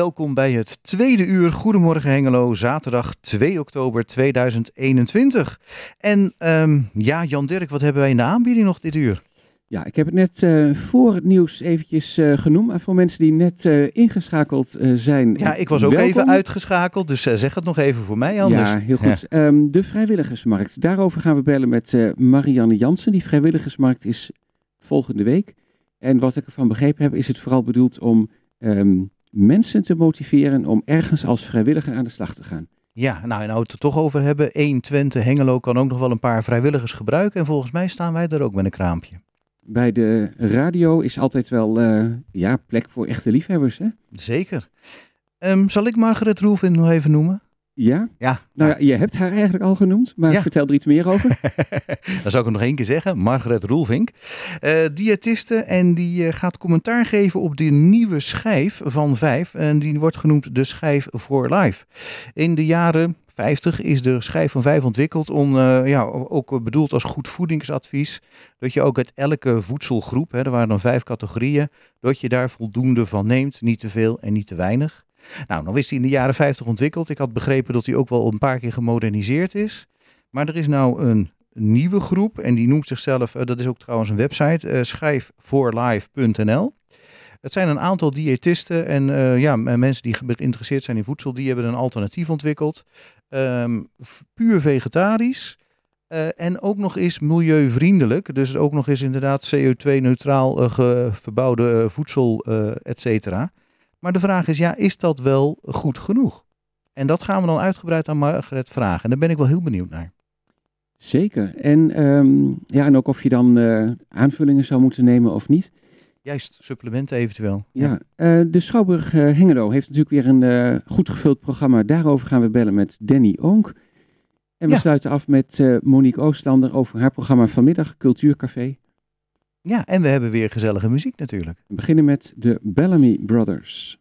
Welkom bij het tweede uur Goedemorgen Hengelo, zaterdag 2 oktober 2021. En ehm, ja, Jan Dirk, wat hebben wij in de aanbieding nog dit uur? Ja, ik heb het net uh, voor het nieuws eventjes uh, genoemd. Maar voor mensen die net uh, ingeschakeld zijn. Ja, ik was ook welkom. even uitgeschakeld, dus zeg het nog even voor mij anders. Ja, heel goed. Ja. Um, de vrijwilligersmarkt. Daarover gaan we bellen met Marianne Jansen. Die vrijwilligersmarkt is volgende week. En wat ik ervan begrepen heb, is het vooral bedoeld om um, mensen te motiveren om ergens als vrijwilliger aan de slag te gaan. Ja, nou en nou het er toch over hebben. 1 Twente Hengelo kan ook nog wel een paar vrijwilligers gebruiken. En volgens mij staan wij er ook met een kraampje. Bij de radio is altijd wel uh, ja, plek voor echte liefhebbers, hè? Zeker. Um, zal ik Margaret Roelvin nog even noemen? Ja? Ja. Nou ja, je hebt haar eigenlijk al genoemd, maar Ja. vertel er iets meer over. Dan zou ik hem nog één keer zeggen. Margaret Roelvink. Eh diëtiste en die eh, gaat commentaar geven op de nieuwe schijf van Vijf. En die wordt genoemd de schijf voor life. In de jaren 50 is de schijf van Vijf ontwikkeld om, eh, ja, ook bedoeld als goed voedingsadvies. Dat je ook uit elke voedselgroep, hè, er waren dan vijf categorieën, dat je daar voldoende van neemt. Niet te veel en niet te weinig. Nou, dan is hij in de jaren 50 ontwikkeld. Ik had begrepen dat hij ook wel een paar keer gemoderniseerd is. Maar er is nou een nieuwe groep en die noemt zichzelf, uh, dat is ook trouwens een website, uh, schijfvoorlife.nl. Het zijn een aantal diëtisten en uh, ja, mensen die geïnteresseerd zijn in voedsel, die hebben een alternatief ontwikkeld. Um, puur vegetarisch en ook nog eens milieuvriendelijk. Dus ook nog eens inderdaad CO2-neutraal uh, verbouwde voedsel, et cetera. Maar de vraag is, ja, is dat wel goed genoeg? En dat gaan we dan uitgebreid aan Margaret vragen. En daar ben ik wel heel benieuwd naar. Zeker. En, um, ja, en ook of je dan uh, aanvullingen zou moeten nemen of niet. Juist, supplementen eventueel. Ja, uh, de Schouwburg uh, Hengelo heeft natuurlijk weer een goed gevuld programma. Daarover gaan we bellen met Danny Oonk. En we Ja. sluiten af met Monique Oostlander over haar programma vanmiddag, Cultuurcafé. Ja, en we hebben weer gezellige muziek natuurlijk. We beginnen met de Bellamy Brothers.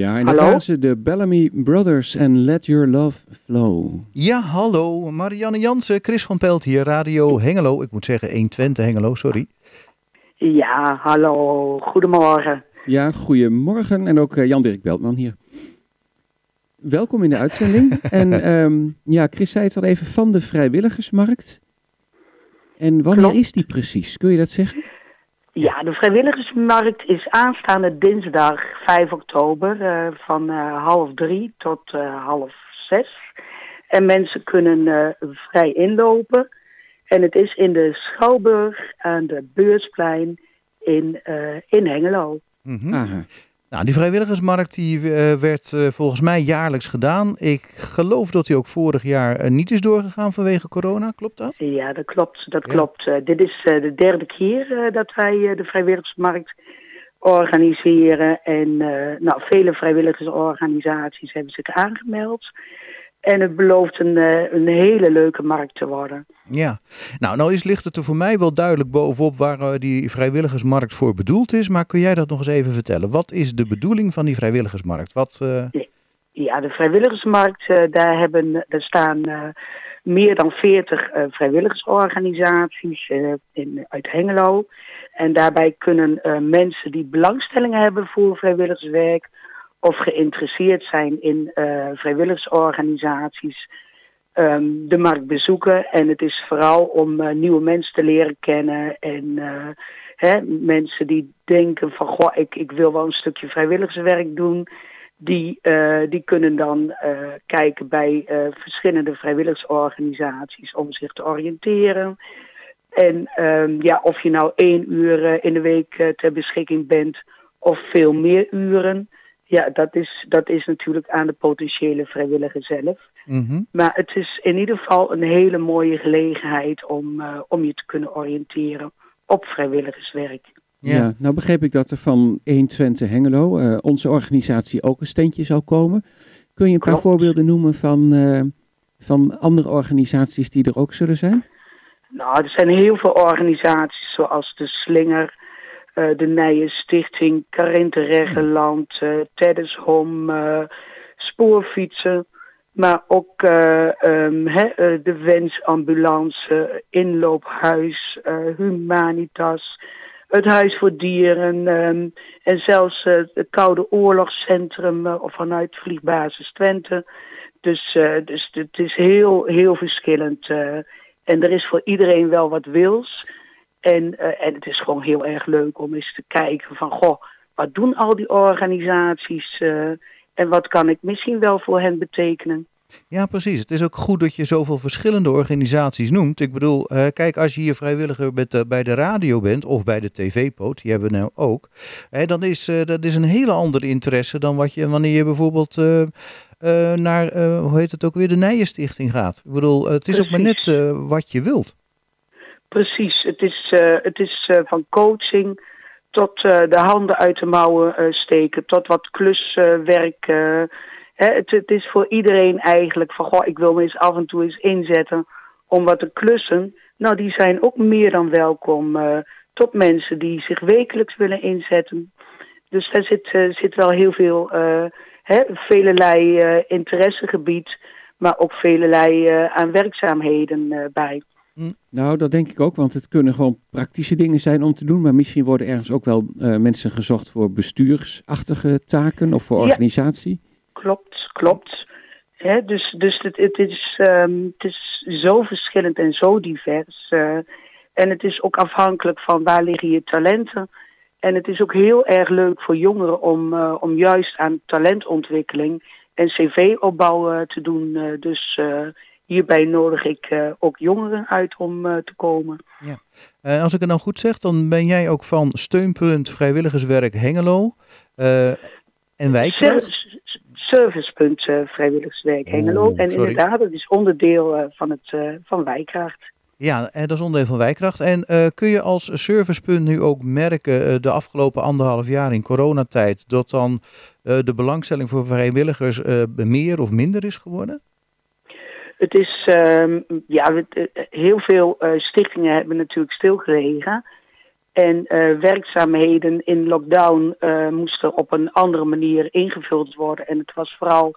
Ja, en dat Hallo? waren ze, de Bellamy Brothers en Let Your Love Flow. Ja, hallo. Marianne Jansen, Chris van Pelt hier, Radio Hengelo. Ik moet zeggen 120 Hengelo, sorry. Ja, hallo. Goedemorgen. Ja, goedemorgen. En ook eh, Jan-Dirk Beltman hier. Welkom in de uitzending. en ehm, ja, Chris zei het al even van de vrijwilligersmarkt. En wanneer Klopt. is die precies? Kun je dat zeggen? Ja, de vrijwilligersmarkt is aanstaande dinsdag 5 oktober eh, van eh, half drie tot eh, half zes. En mensen kunnen eh, vrij inlopen. En het is in de Schouwburg aan de Beursplein in, eh, in Hengelo. Mhm. Nou, die vrijwilligersmarkt die, eh, werd eh, volgens mij jaarlijks gedaan. Ik geloof dat die ook vorig jaar eh, niet is doorgegaan vanwege corona. Klopt dat? Ja, dat klopt. Dat Ja. klopt. Dit is de derde keer dat wij de vrijwilligersmarkt organiseren. En nou, vele vrijwilligersorganisaties hebben zich aangemeld. En het belooft een, eh, een hele leuke markt te worden. Ja. Nou, nou is, ligt het er voor mij wel duidelijk bovenop waar eh, die vrijwilligersmarkt voor bedoeld is. Maar kun jij dat nog eens even vertellen? Wat is de bedoeling van die vrijwilligersmarkt? Wat, eh, Ja, de vrijwilligersmarkt, daar, hebben, daar staan meer dan 40 eh, vrijwilligersorganisaties in, uit Hengelo. En daarbij kunnen mensen die belangstellingen hebben voor vrijwilligerswerk of geïnteresseerd zijn in eh, vrijwilligersorganisaties ehm, de markt bezoeken. En het is vooral om eh, nieuwe mensen te leren kennen en eh, hè, mensen die denken van goh, ik, ik wil wel een stukje vrijwilligerswerk doen die, die kunnen dan kijken bij verschillende vrijwilligersorganisaties om zich te oriënteren. En ehm, ja, of je nou één uur in de week ter beschikking bent of veel meer uren, ja, dat is, dat is natuurlijk aan de potentiële vrijwilliger zelf. mhm. Maar het is in ieder geval een hele mooie gelegenheid om, eh, om je te kunnen oriënteren op vrijwilligerswerk. Ja. Ja. nou begreep ik dat er van 120 Hengelo, eh, onze organisatie, ook een standje zou komen. Kun je een paar Klopt. voorbeelden noemen van, eh, van andere organisaties die er ook zullen zijn? Nou, er zijn heel veel organisaties zoals de Slinger, eh, de Nije Stichting, Carinte Reggeland, eh Teddeshom, eh, Spoorfietsen. Maar ook eh, ehm, hè, eh, de Wensambulance, Inloophuis, Humanitas, het Huis voor Dieren ehm, en zelfs het Koude Oorlogscentrum of vanuit Vliegbasis Twente. Dus, dus het is heel, heel verschillend. en er is voor iedereen wel wat wils. En, eh, en het is gewoon heel erg leuk om eens te kijken van, goh, wat doen al die organisaties eh, en wat kan ik misschien wel voor hen betekenen? Ja, precies. Het is ook goed dat je zoveel verschillende organisaties noemt. Ik bedoel, eh, kijk, als je hier vrijwilliger met, bij de radio bent of bij de tv-poot, die hebben we nou ook, hè, dan is dat is een hele andere interesse dan wat je wanneer je bijvoorbeeld naar, hoe heet het ook weer, de Nijenstichting gaat. Ik bedoel, het is ook maar net wat je wilt. Precies, het is, eh, het is eh, van coaching tot eh, de handen uit de mouwen steken, tot wat kluswerk. het, is voor iedereen eigenlijk van, goh, ik wil me eens af en toe eens inzetten om wat te klussen. Nou, die zijn ook meer dan welkom tot mensen die zich wekelijks willen inzetten. Dus daar zit, zit wel heel veel, hè, velelei interessegebied, maar ook velelei aan werkzaamheden eh, bij. Nou, dat denk ik ook, want het kunnen gewoon praktische dingen zijn om te doen. Maar misschien worden ergens ook wel eh, mensen gezocht voor bestuursachtige taken of voor Ja. organisatie. Klopt, klopt. Dus dus het, het, is, ehm, het is zo verschillend en zo divers. eh, en het is ook afhankelijk van waar liggen je talenten. En het is ook heel erg leuk voor jongeren om, eh, om juist aan talentontwikkeling en cv-opbouw te doen. Dus hierbij nodig ik eh, ook jongeren uit om eh, te komen. Eh, als ik het nou goed zeg, dan ben jij ook van Steunpunt Vrijwilligerswerk Hengelo en Wijkracht. Ser- Servicepunt vrijwilligerswerk Hengelo. Oeh, en inderdaad, dat is onderdeel van, het, van Wijkracht. Ja, dat is onderdeel van Wijkracht. En kun je als servicepunt nu ook merken de afgelopen anderhalf jaar in coronatijd dat dan de belangstelling voor vrijwilligers meer of minder is geworden? Het is, ehm, ja, eh, heel veel eh, stichtingen hebben natuurlijk stilgelegen. En eh, werkzaamheden in lockdown moesten op een andere manier ingevuld worden. En het was vooral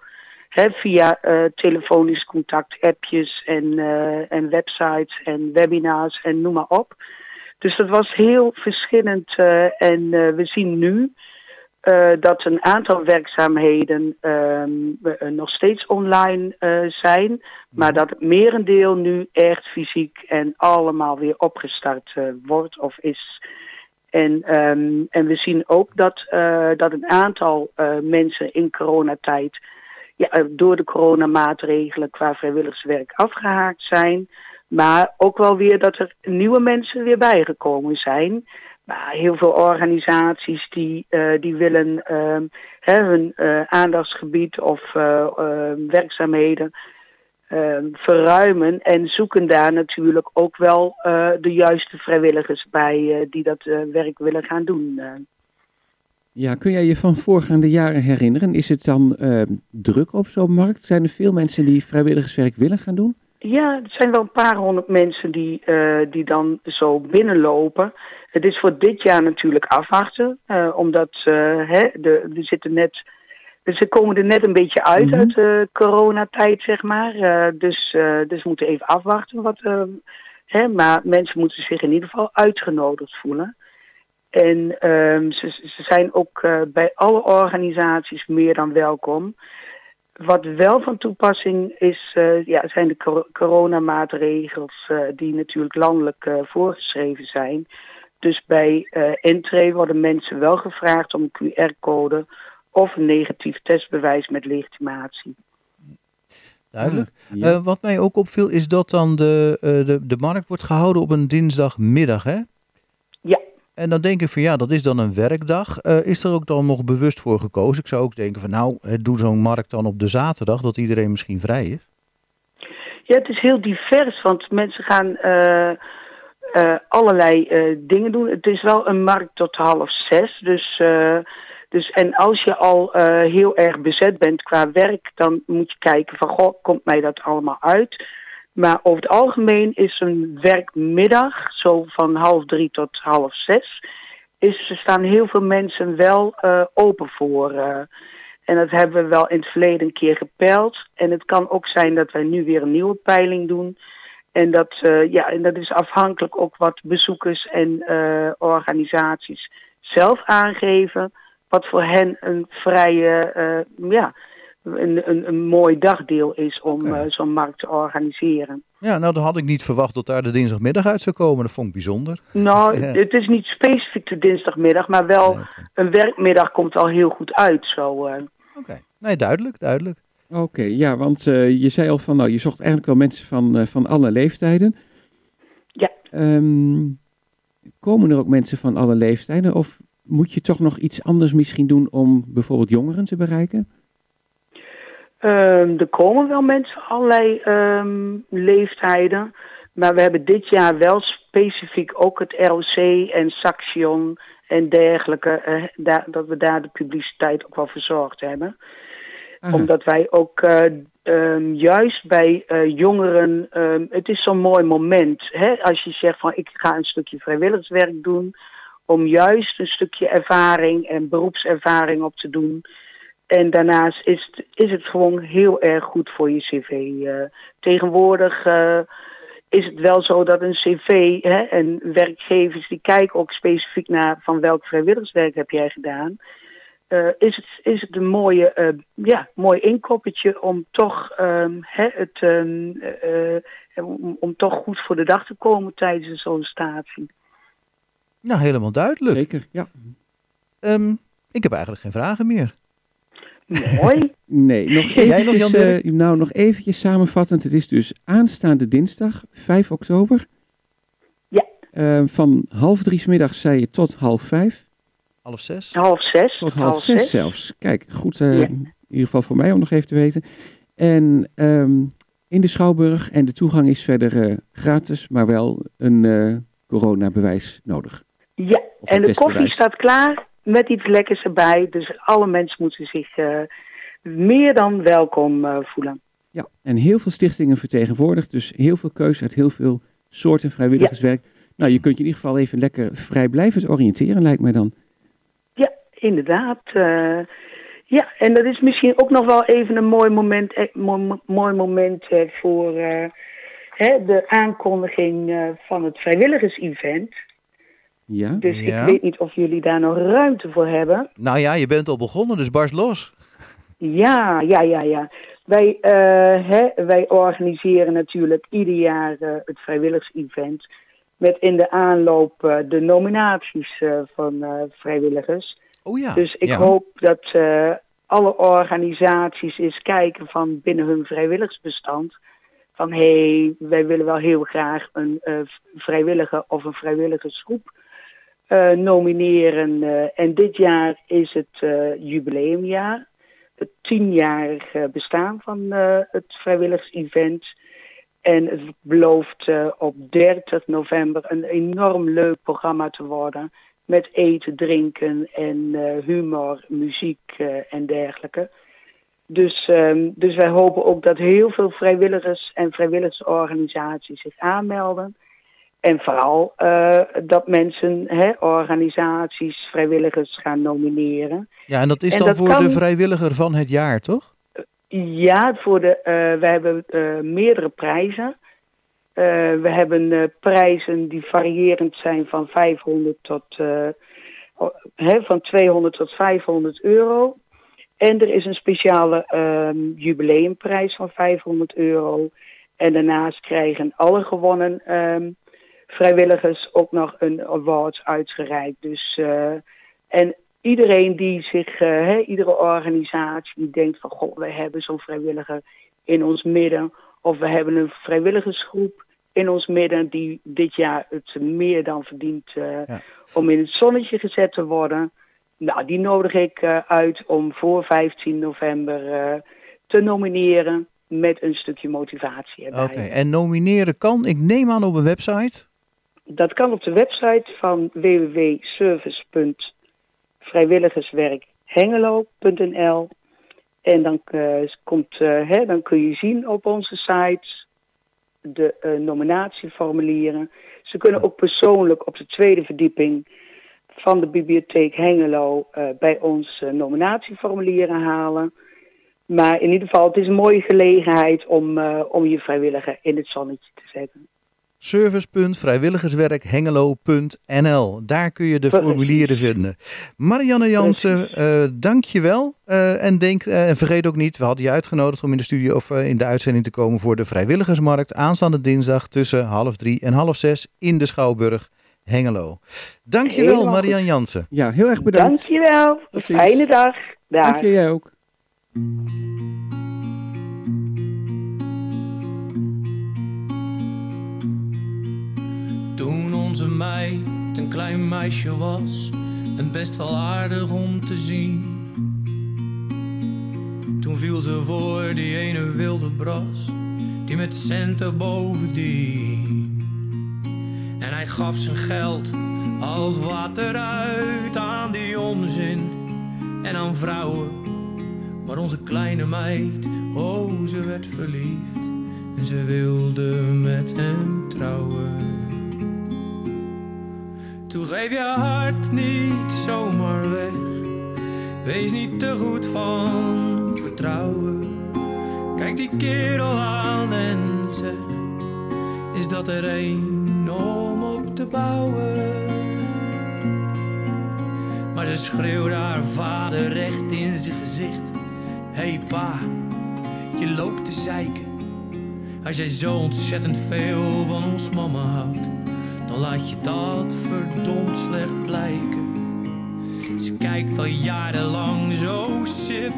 hè, via telefonisch contact, appjes en, en websites en webinars en noem maar op. Dus dat was heel verschillend en we zien nu eh, dat een aantal werkzaamheden ehm, eh, nog steeds online eh, zijn, maar dat het merendeel nu echt fysiek en allemaal weer opgestart wordt of is. En, ehm, en we zien ook dat, dat een aantal mensen in coronatijd ja, door de coronamaatregelen qua vrijwilligerswerk afgehaakt zijn. Maar ook wel weer dat er nieuwe mensen weer bijgekomen zijn. Maar heel veel organisaties die, eh, die willen ehm, hè, hun eh, aandachtsgebied of eh, eh, werkzaamheden ehm, verruimen en zoeken daar natuurlijk ook wel de juiste vrijwilligers bij die dat werk willen gaan doen. Ja, kun jij je van voorgaande jaren herinneren? Is het dan druk op zo'n markt? Zijn er veel mensen die vrijwilligerswerk willen gaan doen? Ja, er zijn wel een paar honderd mensen die, die dan zo binnenlopen. Het is voor dit jaar natuurlijk afwachten, eh, omdat eh, hè, de, we zitten net, dus ze komen er net een beetje uit Mhm. uit de coronatijd, zeg maar. Eh, dus, eh, dus we moeten even afwachten. Wat, eh, hè, maar mensen moeten zich in ieder geval uitgenodigd voelen. En ehm, ze, ze zijn ook eh, bij alle organisaties meer dan welkom. Wat wel van toepassing is, eh, ja, zijn de cor- coronamaatregels eh, die natuurlijk landelijk eh, voorgeschreven zijn. Dus bij eh entree worden mensen wel gevraagd om een QR-code of een negatief testbewijs met legitimatie. Duidelijk. Ja. Eh, wat mij ook opviel is dat dan de, eh, de, de markt wordt gehouden op een dinsdagmiddag, hè? Ja. En dan denk ik van ja, dat is dan een werkdag. Eh, is er ook dan nog bewust voor gekozen? Ik zou ook denken van nou, doe zo'n markt dan op de zaterdag, dat iedereen misschien vrij is. Ja, het is heel divers, want mensen gaan eh, allerlei eh, dingen doen. Het is wel een markt tot half zes, dus... eh, dus en als je al heel erg bezet bent qua werk, dan moet je kijken van, goh, komt mij dat allemaal uit? Maar over het algemeen is een werkmiddag, zo van half drie tot half zes, is, er staan heel veel mensen wel open voor. en dat hebben we wel in het verleden een keer gepeild. En het kan ook zijn dat wij nu weer een nieuwe peiling doen. En dat, eh, ja, en dat is afhankelijk ook wat bezoekers en eh, organisaties zelf aangeven. Wat voor hen een vrije, eh, ja, een, een, een mooi dagdeel is om zo'n markt te organiseren. Ja, nou dan had ik niet verwacht dat daar de dinsdagmiddag uit zou komen. Dat vond ik bijzonder. Nou, het is niet specifiek de dinsdagmiddag, maar wel een werkmiddag komt al heel goed uit. Zo. Oké, nee, duidelijk, duidelijk. Oké, ja, want eh, je zei al van, nou, je zocht eigenlijk wel mensen van, eh, van alle leeftijden. Ja. Ehm, komen er ook mensen van alle leeftijden? Of moet je toch nog iets anders misschien doen om bijvoorbeeld jongeren te bereiken? Ehm, er komen wel mensen van allerlei ehm, leeftijden. Maar we hebben dit jaar wel specifiek ook het ROC en Saxion en dergelijke, eh, dat we daar de publiciteit ook wel verzorgd hebben. Omdat wij ook eh, ehm, juist bij eh, jongeren, ehm, het is zo'n mooi moment. Hè? Als je zegt van ik ga een stukje vrijwilligerswerk doen. Om juist een stukje ervaring en beroepservaring op te doen. En daarnaast is het, is het gewoon heel erg goed voor je cv. eh. tegenwoordig is het wel zo dat een cv hè, en werkgevers die kijken ook specifiek naar van welk vrijwilligerswerk heb jij gedaan. Eh, is, het, is het een mooie, eh, ja, mooi inkoppertje om toch, ehm, hè, het, ehm, eh, om, om toch goed voor de dag te komen tijdens een sollicitatie. Nou, helemaal duidelijk. Zeker, ja. Ehm, ik heb eigenlijk geen vragen meer. Mooi. Nee, nog Jij nog, eventjes, Jan-Dirk? eh, nou, nog eventjes samenvattend. Het is dus aanstaande dinsdag, 5 oktober. Ja. Van half drie 's middags zei je tot half vijf. Half zes. half zes. Tot half, zes, zelfs. Kijk, goed, eh, Ja. in ieder geval voor mij om nog even te weten. En ehm, in de Schouwburg en de toegang is verder eh, gratis, maar wel een eh, coronabewijs nodig. Ja, en de koffie staat klaar met iets lekkers erbij. Dus alle mensen moeten zich meer dan welkom voelen. Ja, en heel veel stichtingen vertegenwoordigd, dus heel veel keuze uit heel veel soorten vrijwilligerswerk. Nou, je kunt je in ieder geval even lekker vrijblijvend oriënteren, lijkt mij dan. Inderdaad. eh, ja, en dat is misschien ook nog wel even een mooi moment, eh, mooi, mooi moment eh, voor eh, hè, de aankondiging eh, van het vrijwilligers-event. Ja? Dus Ja. ik weet niet of jullie daar nog ruimte voor hebben. Nou ja, je bent al begonnen, dus barst los. Ja, ja, ja, ja. Wij, eh, hè, wij organiseren natuurlijk ieder jaar het vrijwilligers-event. Met in de aanloop de nominaties eh, van eh, vrijwilligers. Oh ja. Dus ik ja. hoop dat eh, alle organisaties eens kijken van binnen hun vrijwilligersbestand. Van hé, hey, wij willen wel heel graag een eh, vrijwilliger of een vrijwilligersgroep eh, nomineren. en dit jaar is het jubileumjaar. Het tienjarig bestaan van het vrijwilligersevent. En het belooft op 30 november een enorm leuk programma te worden. Met eten, drinken en eh, humor, muziek eh, en dergelijke. Dus, ehm, dus wij hopen ook dat heel veel vrijwilligers en vrijwilligersorganisaties zich aanmelden. En vooral eh, dat mensen, hè, organisaties, vrijwilligers gaan nomineren. Ja, en dat is En dan dat voor kan- de vrijwilliger van het jaar, toch? Ja, voor de, eh, we hebben meerdere prijzen. Eh, we hebben eh, prijzen die variërend zijn van 500 tot eh, van 200 tot 500 euro. En er is een speciale ehm, jubileumprijs van 500 euro. En daarnaast krijgen alle gewonnen ehm, vrijwilligers ook nog een award uitgereikt. Dus, en iedereen die zich, iedere organisatie die denkt van goh, wij hebben zo'n vrijwilliger in ons midden. Of we hebben een vrijwilligersgroep in ons midden die dit jaar het meer dan verdient eh, Ja. om in het zonnetje gezet te worden. Nou, die nodig ik eh, uit om voor 15 november eh, te nomineren met een stukje motivatie erbij. Oké, en nomineren kan, ik neem aan op een website. Dat kan op de website van www.service.vrijwilligerswerkhengelo.nl en dan, komt, hè, dan kun je zien op onze site de eh, nominatieformulieren. Ze kunnen ook persoonlijk op de tweede verdieping van de bibliotheek Hengelo eh, bij ons eh, nominatieformulieren halen. Maar in ieder geval, het is een mooie gelegenheid om, om je vrijwilliger in het zonnetje te zetten. service.vrijwilligerswerkhengelo.nl. Daar kun je de formulieren vinden. Marianne Jansen, eh dank je wel. Eh, en denk, eh, en vergeet ook niet, we hadden je uitgenodigd om in de studio of in de uitzending te komen voor de vrijwilligersmarkt. Aanstaande dinsdag tussen half drie en half zes in de Schouwburg Hengelo. Dank je wel, Helemaal. Marianne Jansen. Ja, heel erg bedankt. Dankjewel. Fijne dag. Dag. Dank je jij ook. Toen onze meid een klein meisje was en best wel aardig om te zien. Toen viel ze voor die ene wilde bras, die met centen bovendien. En hij gaf zijn geld als water uit aan die onzin en aan vrouwen. Maar onze kleine meid, oh ze werd verliefd en ze wilde met hem trouwen. Toen geef je hart niet zomaar weg. Wees niet te goed van vertrouwen. Kijk die kerel aan en zeg: Is dat er een om op te bouwen? Maar ze schreeuwde haar vader recht in zijn gezicht: Hey pa, je loopt te zeiken. Als jij zo ontzettend veel van ons mama houdt laat je dat verdomd slecht blijken. Ze kijkt al jarenlang zo sip,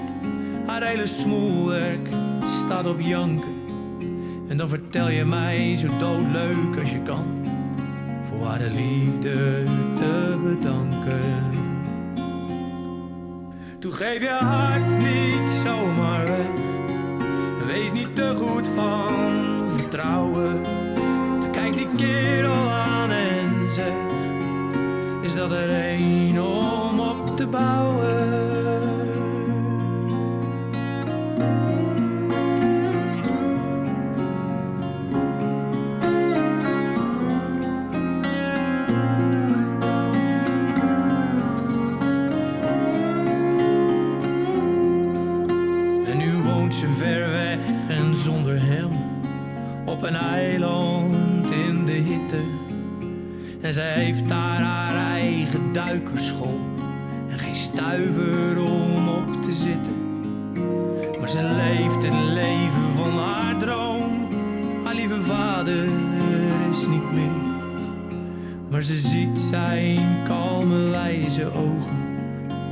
haar hele smoelwerk staat op janken. En dan vertel je mij zo doodleuk als je kan, voor haar de liefde te bedanken. Toen geef je hart niet zomaar weg, wees niet te goed van vertrouwen. Die keer aan en ze is dat er een om op te bouwen. Nu woont ze ver weg en zonder hem op een eiland. En zij heeft daar haar eigen duikerschool. En geen stuiver om op te zitten. Maar ze leeft het leven van haar droom. Haar lieve vader is niet meer. Maar ze ziet zijn kalme wijze ogen.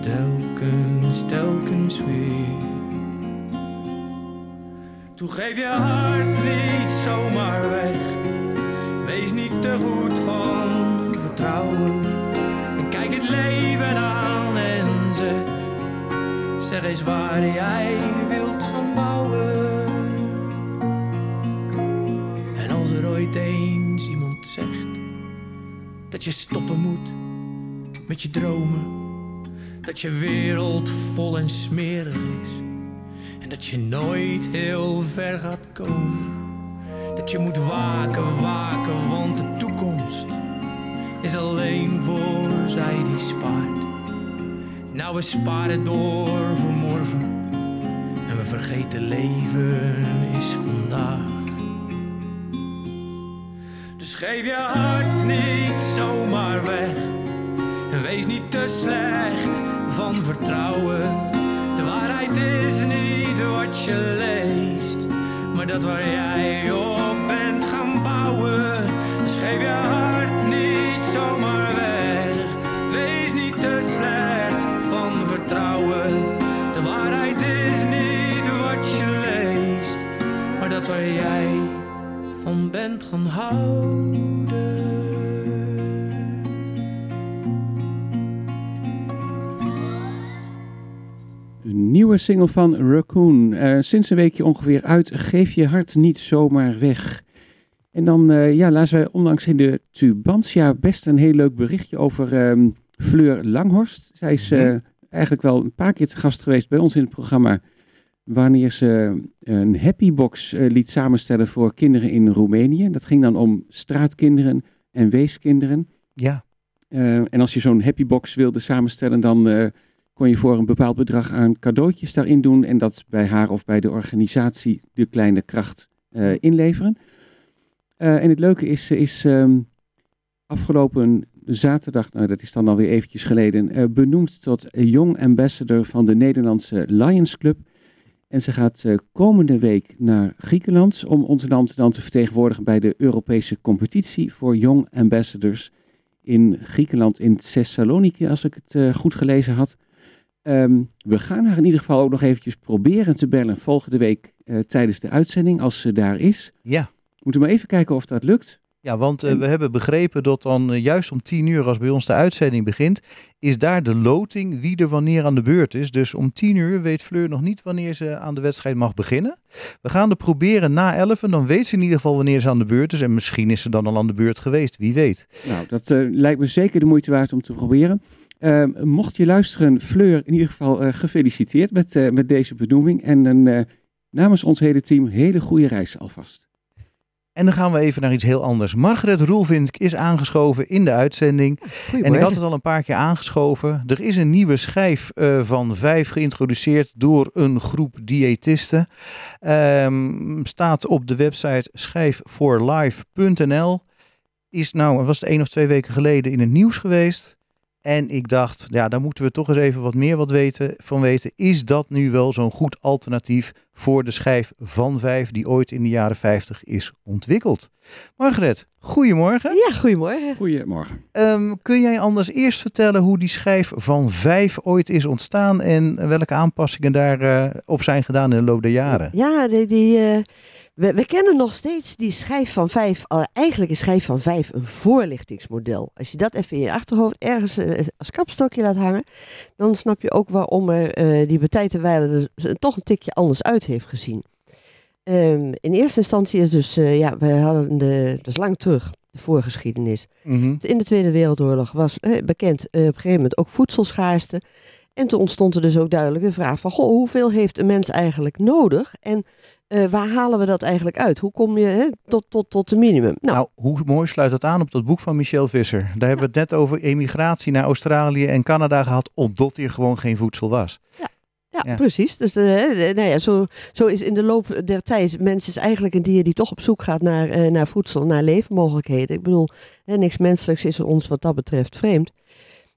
Telkens, telkens weer. Toe geef je hart niet zomaar weg. Wees niet te goed van vertrouwen. En kijk het leven aan en zeg. Zeg eens waar jij wilt gaan bouwen. En als er ooit eens iemand zegt dat je stoppen moet met je dromen, dat je wereld vol en smerig is en dat je nooit heel ver gaat komen. Dat je moet waken, waken, Nou, we sparen door voor morgen en we vergeten leven is vandaag. Dus geef je hart niet zomaar weg en wees niet te slecht van vertrouwen. De waarheid is niet wat je leest, maar dat waar jij op bent gaan bouwen. Dus geef je dat waar jij van bent gaan houden. Een nieuwe single van Raccoon. Eh, sinds een weekje ongeveer uit. Geef je hart niet zomaar weg. En dan eh, ja, lazen wij onlangs in de Tubantia best een heel leuk berichtje over ehm, Fleur Langhorst. Zij is eh, eigenlijk wel een paar keer te gast geweest bij ons in het programma. Wanneer ze een happy box eh, liet samenstellen voor kinderen in Roemenië. Dat ging dan om straatkinderen en weeskinderen. Ja, Eh, en als je zo'n happy box wilde samenstellen, dan eh, kon je voor een bepaald bedrag aan cadeautjes daarin doen. En dat bij haar of bij de organisatie de kleine kracht eh, inleveren. Eh, en het leuke is, ze is ehm, afgelopen zaterdag, nou dat is dan alweer eventjes geleden, eh, benoemd tot Young Ambassador van de Nederlandse Lions Club. En ze gaat eh, komende week naar Griekenland om ons land dan te vertegenwoordigen bij de Europese competitie voor Young Ambassadors in Griekenland, in Thessaloniki, als ik het eh, goed gelezen had. Ehm, we gaan haar in ieder geval ook nog eventjes proberen te bellen volgende week eh, tijdens de uitzending, als ze daar is. ja. Moeten we maar even kijken of dat lukt. Ja, want eh, we hebben begrepen dat dan eh, juist om tien uur, als bij ons de uitzending begint, is daar de loting wie er wanneer aan de beurt is. Dus om tien uur weet Fleur nog niet wanneer ze aan de wedstrijd mag beginnen. We gaan er proberen na elf en dan weet ze in ieder geval wanneer ze aan de beurt is. En misschien is ze dan al aan de beurt geweest, wie weet. Nou, dat eh, lijkt me zeker de moeite waard om te proberen. Ehm, mocht je luisteren, Fleur, in ieder geval gefeliciteerd met, met deze benoeming. En een, namens ons hele team, hele goede reis alvast. En dan gaan we even naar iets heel anders. Margaret Roelvink is aangeschoven in de uitzending. En ik had het al een paar keer aangeschoven. Er is een nieuwe schijf eh, van vijf geïntroduceerd door een groep diëtisten. Ehm, staat op de website schijfvoorlife.nl. Is nou, was het één of twee weken geleden in het nieuws geweest. En ik dacht, ja, daar moeten we toch eens even wat meer wat weten, van weten. Is dat nu wel zo'n goed alternatief voor de schijf van vijf die ooit in de jaren 50 is ontwikkeld? Margaret, goedemorgen. Ja, goedemorgen. Goedemorgen. Ehm, kun jij anders eerst vertellen hoe die schijf van vijf ooit is ontstaan en welke aanpassingen daar eh, op zijn gedaan in de loop der jaren? Ja, die, die, eh, we, we kennen nog steeds die schijf van vijf. eigenlijk is schijf van vijf een voorlichtingsmodel. Als je dat even in je achterhoofd ergens eh, als kapstokje laat hangen, dan snap je ook waarom er eh, die en wijle er toch een tikje anders uit heeft gezien. Ehm, in eerste instantie is dus, eh, ja, we hadden de, dat is lang terug, de voorgeschiedenis. Mhm. In de Tweede Wereldoorlog was eh, bekend op een gegeven moment ook voedselschaarste. En toen ontstond er dus ook duidelijk de vraag van, goh, hoeveel heeft een mens eigenlijk nodig? En eh, waar halen we dat eigenlijk uit? Hoe kom je hè, tot, tot, tot de minimum? Nou, Nou, hoe mooi sluit dat aan op dat boek van Michel Visser. Daar hebben we het net over emigratie naar Australië en Canada gehad, omdat hier gewoon geen voedsel was. Ja, Ja. precies. Dus eh, nou ja, zo, zo is in de loop der tijd mens is eigenlijk een dier die toch op zoek gaat naar, eh, naar voedsel, naar leefmogelijkheden. Ik bedoel, hè, niks menselijks is ons wat dat betreft vreemd.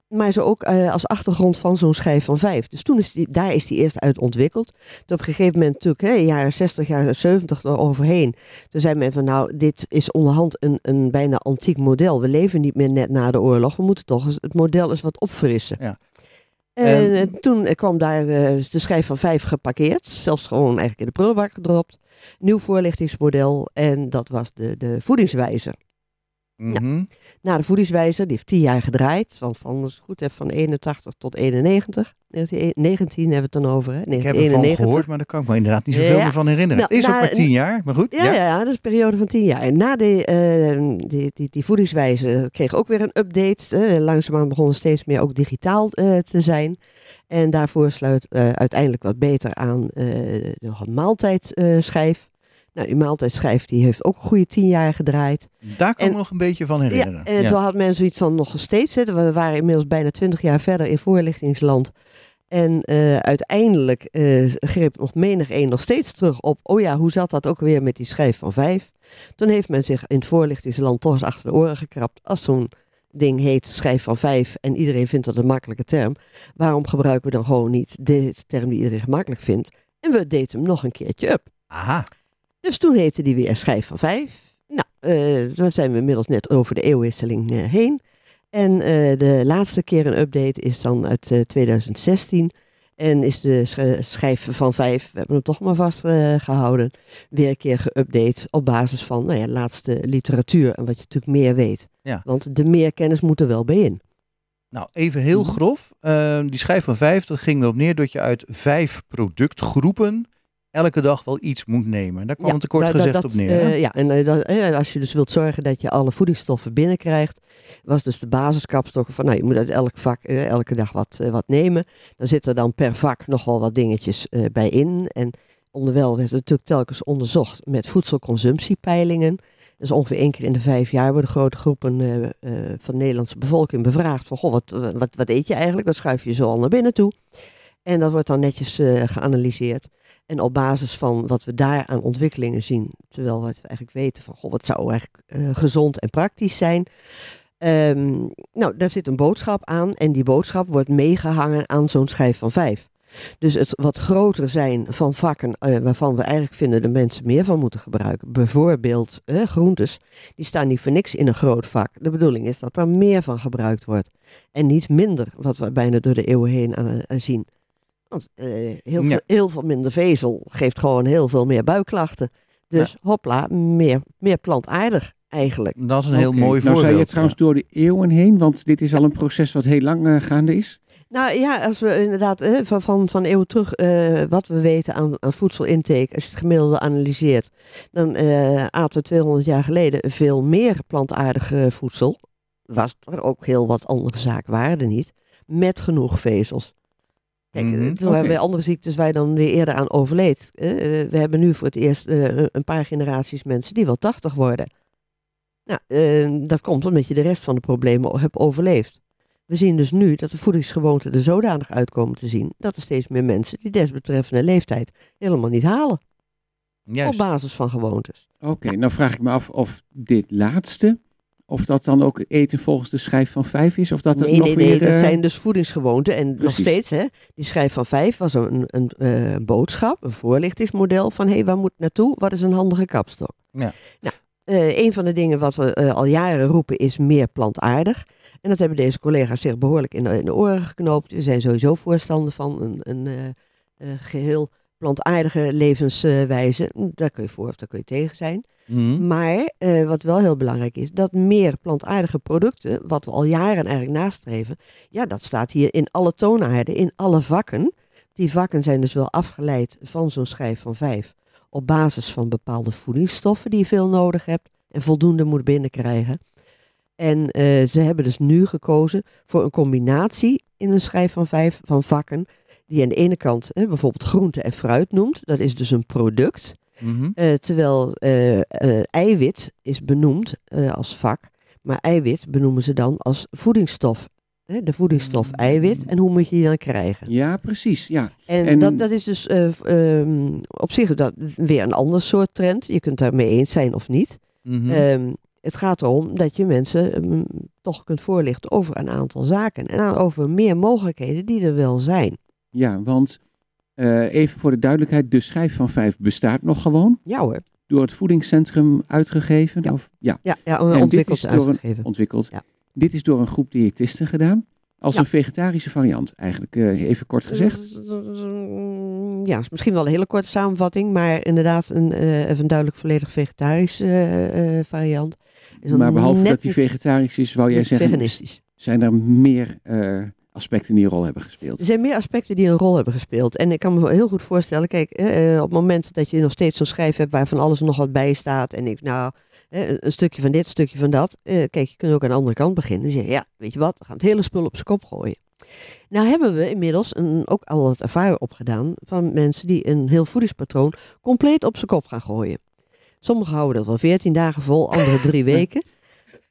Maar zo ook eh, als achtergrond van zo'n schijf van vijf. Dus toen is die, daar is die eerst uit ontwikkeld. Toen op een gegeven moment natuurlijk, hè, jaren 60, jaren 70 eroverheen. Toen zei men van nou, dit is onderhand een, een bijna antiek model. We leven niet meer net na de oorlog. We moeten toch eens het model eens wat opfrissen. Ja. En En- eh, toen eh, kwam daar de schijf van vijf geparkeerd. Zelfs gewoon eigenlijk in de prullenbak gedropt. Nieuw voorlichtingsmodel. En dat was de, de voedingswijzer. Mhm. Nou, de voedingswijzer, die heeft tien jaar gedraaid. Want van, als ik het goed heb, van 81 tot 91. 1919 hebben we het dan over, hè? Ik heb ervan 1991. gehoord, maar daar kan ik me inderdaad niet zoveel Ja. meer van herinneren. Nou, het is ook na- maar tien jaar, maar goed. Ja, ja. ja, dat is een periode van tien jaar. En na de, eh, die, die, die voedingswijze kreeg ook weer een update. Eh, langzaamaan begon het steeds meer ook digitaal eh, te zijn. En daarvoor sluit eh, uiteindelijk wat beter aan een maaltijdschijf. Nou, die maaltijdschijf die heeft ook een goede tien jaar gedraaid. Daar kan ik me nog een beetje van herinneren. Ja, en toen had men zoiets van nog steeds zitten. We waren inmiddels bijna twintig jaar verder in voorlichtingsland. En eh, uiteindelijk eh, greep nog menig een nog steeds terug op. Oh ja, hoe zat dat ook weer met die schijf van vijf? Toen heeft men zich in het voorlichtingsland toch eens achter de oren gekrapt. Als zo'n ding heet schijf van vijf en iedereen vindt dat een makkelijke term. Waarom gebruiken we dan gewoon niet de term die iedereen gemakkelijk vindt? En we deden hem nog een keertje up. Aha. Dus toen heette die weer schijf van vijf. Nou, eh dan zijn we inmiddels net over de eeuwwisseling eh, heen. En eh, de laatste keer een update is dan uit eh, 2016. En is de sch- schijf van vijf, we hebben hem toch maar vastgehouden, weer een keer geüpdate op basis van nou ja, laatste literatuur en wat je natuurlijk meer weet. Ja. Want de meer kennis moet er wel bij in. Nou, even heel Mhm. grof. Eh, die schijf van vijf, dat ging erop neer dat je uit vijf productgroepen elke dag wel iets moet nemen. Daar kwam Ja, het er kort daar- gezegd dat- op neer. eh, ja, en eh, dat- eh, als je dus wilt zorgen dat je alle voedingsstoffen binnenkrijgt, was dus de basiskapstokken van, nou, je moet uit elk vak elke dag wat, wat nemen. Dan zitten er dan per vak nog wel wat dingetjes bij in. En onderwijl werd het natuurlijk telkens onderzocht met voedselconsumptiepeilingen. Dus ongeveer één keer in de vijf jaar worden grote groepen van de Nederlandse bevolking bevraagd van, goh, wat, wat, wat eet je eigenlijk? Wat schuif je zo al naar binnen toe? En dat wordt dan netjes eh, geanalyseerd. En op basis van wat we daar aan ontwikkelingen zien, terwijl we eigenlijk weten van, goh, wat zou eigenlijk eh, gezond en praktisch zijn. Ehm, nou, daar zit een boodschap aan en die boodschap wordt meegehangen aan zo'n schijf van vijf. Dus het wat groter zijn van vakken eh, waarvan we eigenlijk vinden de mensen meer van moeten gebruiken. Bijvoorbeeld groentes, die staan niet voor niks in een groot vak. De bedoeling is dat er meer van gebruikt wordt. En niet minder, wat we bijna door de eeuwen heen aan zien. Want eh, heel, Ja. veel, heel veel minder vezel geeft gewoon heel veel meer buikklachten. Dus hopla, meer, meer plantaardig eigenlijk. Dat is een heel mooi nou, voorbeeld. zei je trouwens door de eeuwen heen, want dit is al een proces wat heel lang eh, gaande is. Nou ja, als we inderdaad eh, van, van, van eeuwen terug eh, wat we weten aan, aan voedselintake, als je het gemiddelde analyseert, dan eh aten we 200 jaar geleden veel meer plantaardig voedsel. Was er ook heel wat andere er niet, met genoeg vezels. Kijk, eh, Mhm, toen waren oké. bij andere ziektes waar je dan weer eerder aan overleed. eh, eh, we hebben nu voor het eerst eh, een paar generaties mensen die wel 80 worden. Nou, eh, dat komt omdat je de rest van de problemen hebt overleefd. We zien dus nu dat de voedingsgewoonten er zodanig uitkomen te zien dat er steeds meer mensen die desbetreffende leeftijd helemaal niet halen. Juist. Op basis van gewoontes. Oké, nou vraag ik me af of dit laatste, of dat dan ook eten volgens de schijf van vijf is, of dat het nee, nog nee, weer... nee, dat eh, zijn dus voedingsgewoonten. En nog steeds, hè, die schijf van vijf was een, een eh, boodschap, een voorlichtingsmodel van hé, hey, waar moet het naartoe? Wat is een handige kapstok? Ja. Nou, eh, een van de dingen wat we eh, al jaren roepen is meer plantaardig. En dat hebben deze collega's zich behoorlijk in de, in de oren geknoopt. We zijn sowieso voorstander van een, een eh, eh, geheel plantaardige levenswijze. Daar kun je voor of daar kun je tegen zijn. Mhm. Maar eh, wat wel heel belangrijk is, dat meer plantaardige producten, wat we al jaren eigenlijk nastreven, ja, dat staat hier in alle toonaarden, in alle vakken. Die vakken zijn dus wel afgeleid van zo'n schijf van vijf. Op basis van bepaalde voedingsstoffen die je veel nodig hebt en voldoende moet binnenkrijgen. En eh, ze hebben dus nu gekozen voor een combinatie in een schijf van vijf van vakken. Die aan de ene kant eh, bijvoorbeeld groente en fruit noemt. Dat is dus een product. Mhm. Eh, terwijl eh, eh, eiwit is benoemd als vak, maar eiwit benoemen ze dan als voedingsstof hè, de voedingsstof eiwit en hoe moet je die dan krijgen. Ja, precies. Ja. En, En- dat, dat is dus eh, ehm, op zich dat weer een ander soort trend. Je kunt daarmee eens zijn of niet. Mhm. Ehm, het gaat erom dat je mensen ehm, toch kunt voorlichten over een aantal zaken. En over meer mogelijkheden die er wel zijn. Ja, want eh, even voor de duidelijkheid, de schijf van vijf bestaat nog gewoon. Ja hoor. Door het voedingscentrum uitgegeven. Ja. Of, ja, Ja, ja dit ontwikkeld is door een- uitgegeven. ontwikkeld. Ja. Dit is door een groep diëtisten gedaan. Als Ja. een vegetarische variant, eigenlijk eh, even kort gezegd. Ja, is misschien wel een hele korte samenvatting, maar inderdaad een, even een duidelijk volledig vegetarische variant. Is Maar behalve dat die vegetarisch is, wou jij zeggen, veganistisch. zijn er meer aspecten die een rol hebben gespeeld. Er zijn meer aspecten die een rol hebben gespeeld. En ik kan me heel goed voorstellen, kijk, eh, eh, op het moment dat je nog steeds zo'n schijf hebt waar van alles nog wat bij staat. En ik, nou, eh, een stukje van dit, een stukje van dat. eh, kijk, je kunt ook aan de andere kant beginnen. En zeggen, ja, weet je wat, we gaan het hele spul op zijn kop gooien. Nou hebben we inmiddels een, ook al wat ervaring opgedaan van mensen die een heel voedingspatroon compleet op zijn kop gaan gooien. Sommigen houden dat wel 14 dagen vol, andere drie weken.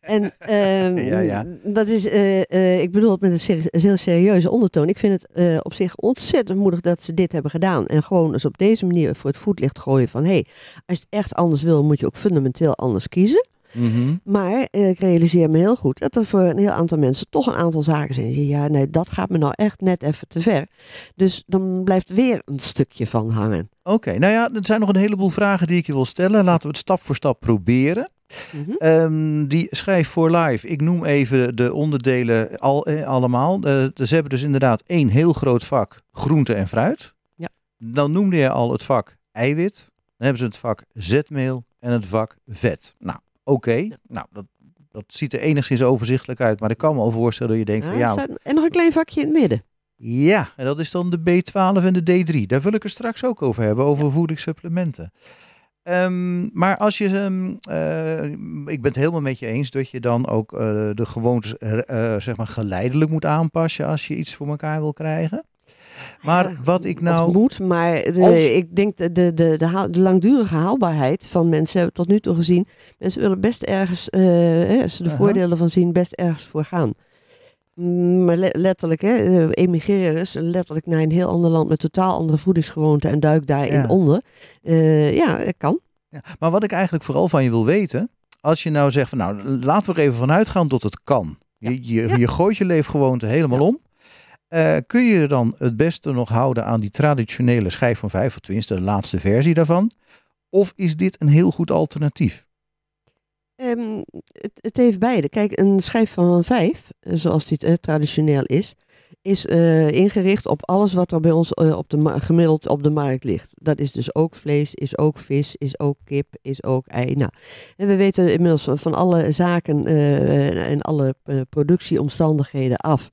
En ehm, Ja, ja. dat is, eh, eh, ik bedoel het met een heel serieuze ondertoon. Ik vind het eh, op zich ontzettend moedig dat ze dit hebben gedaan. En gewoon eens op deze manier voor het voetlicht gooien van... hé, hey, als je het echt anders wil, moet je ook fundamenteel anders kiezen. Mhm. Maar ik realiseer me heel goed dat er voor een heel aantal mensen toch een aantal zaken zijn. die Ja, nee, dat gaat me nou echt net even te ver. Dus dan blijft weer een stukje van hangen. Oké, nou ja, er zijn nog een heleboel vragen die ik je wil stellen. Laten we het stap voor stap proberen. Mhm. Ehm, die schijf voor live. Ik noem even de onderdelen al, eh, allemaal. Eh, ze hebben dus inderdaad één heel groot vak groente en fruit. Ja. Dan noemde je al het vak eiwit. Dan hebben ze het vak zetmeel en het vak vet. Nou, oké. Nou, dat, dat ziet er enigszins overzichtelijk uit. Maar ik kan me al voorstellen dat je denkt Ja, van ja, staat- en nog een klein vakje in het midden. ja, en dat is dan de B12 en de D3. Daar wil ik het straks ook over hebben, over voedingssupplementen. Ehm, maar als je, ehm, eh, ik ben het helemaal met je eens dat je dan ook eh, de gewoontes eh, zeg maar geleidelijk moet aanpassen als je iets voor elkaar wil krijgen. Maar Ja, wat ik nou. moet, maar de- Als- ik denk de, de, de, de, langdurige haalbaarheid van mensen hebben we tot nu toe gezien. Mensen willen best ergens, als ze de voordelen van zien, best ergens voor gaan. Mm, Maar le- letterlijk, hè, eh, emigreren is letterlijk naar een heel ander land met totaal andere voedingsgewoonten en duik daarin Ja. onder. Eh, ja, dat kan. Ja, maar wat ik eigenlijk vooral van je wil weten, als je nou zegt van nou, laten we er even vanuit gaan dat het kan. Je, je, gooit je leefgewoonte helemaal om. Eh, kun je je dan het beste nog houden aan die traditionele schijf van vijf, of tenminste de laatste versie daarvan? Of is dit een heel goed alternatief? Ehm, het, het heeft beide. Kijk, een schijf van vijf, eh, zoals dit eh, traditioneel is, is eh, ingericht op alles wat er bij ons op de gemiddeld op de markt ligt. Dat is dus ook vlees, is ook vis, is ook kip, is ook ei. Nou, en we weten inmiddels van, alle zaken en alle productieomstandigheden af.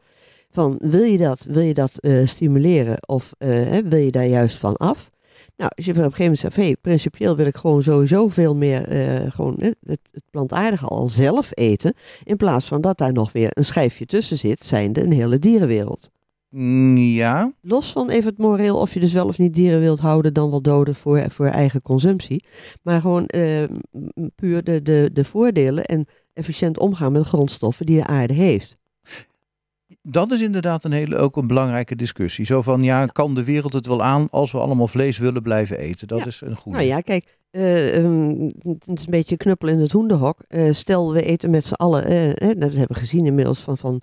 Van wil je dat, wil je dat stimuleren of wil je daar juist van af? Nou, als je op een gegeven moment zegt, hey, principieel wil ik gewoon sowieso veel meer eh, gewoon, het, het plantaardige al zelf eten. In plaats van dat daar nog weer een schijfje tussen zit, zijnde een hele dierenwereld. Mm, ja, Los van even het moreel of je dus wel of niet dieren wilt houden, dan wel doden voor, voor eigen consumptie. Maar gewoon eh, puur de, de, de voordelen en efficiënt omgaan met de grondstoffen die de aarde heeft. Dat is inderdaad een hele, ook een belangrijke discussie. Zo van, ja, kan de wereld het wel aan als we allemaal vlees willen blijven eten? Dat Ja. is een goede. Nou ja, kijk, eh, ehm, het is een beetje knuppel in het hoenderhok. Eh, stel, we eten met z'n allen, eh, eh, dat hebben we gezien inmiddels, van, van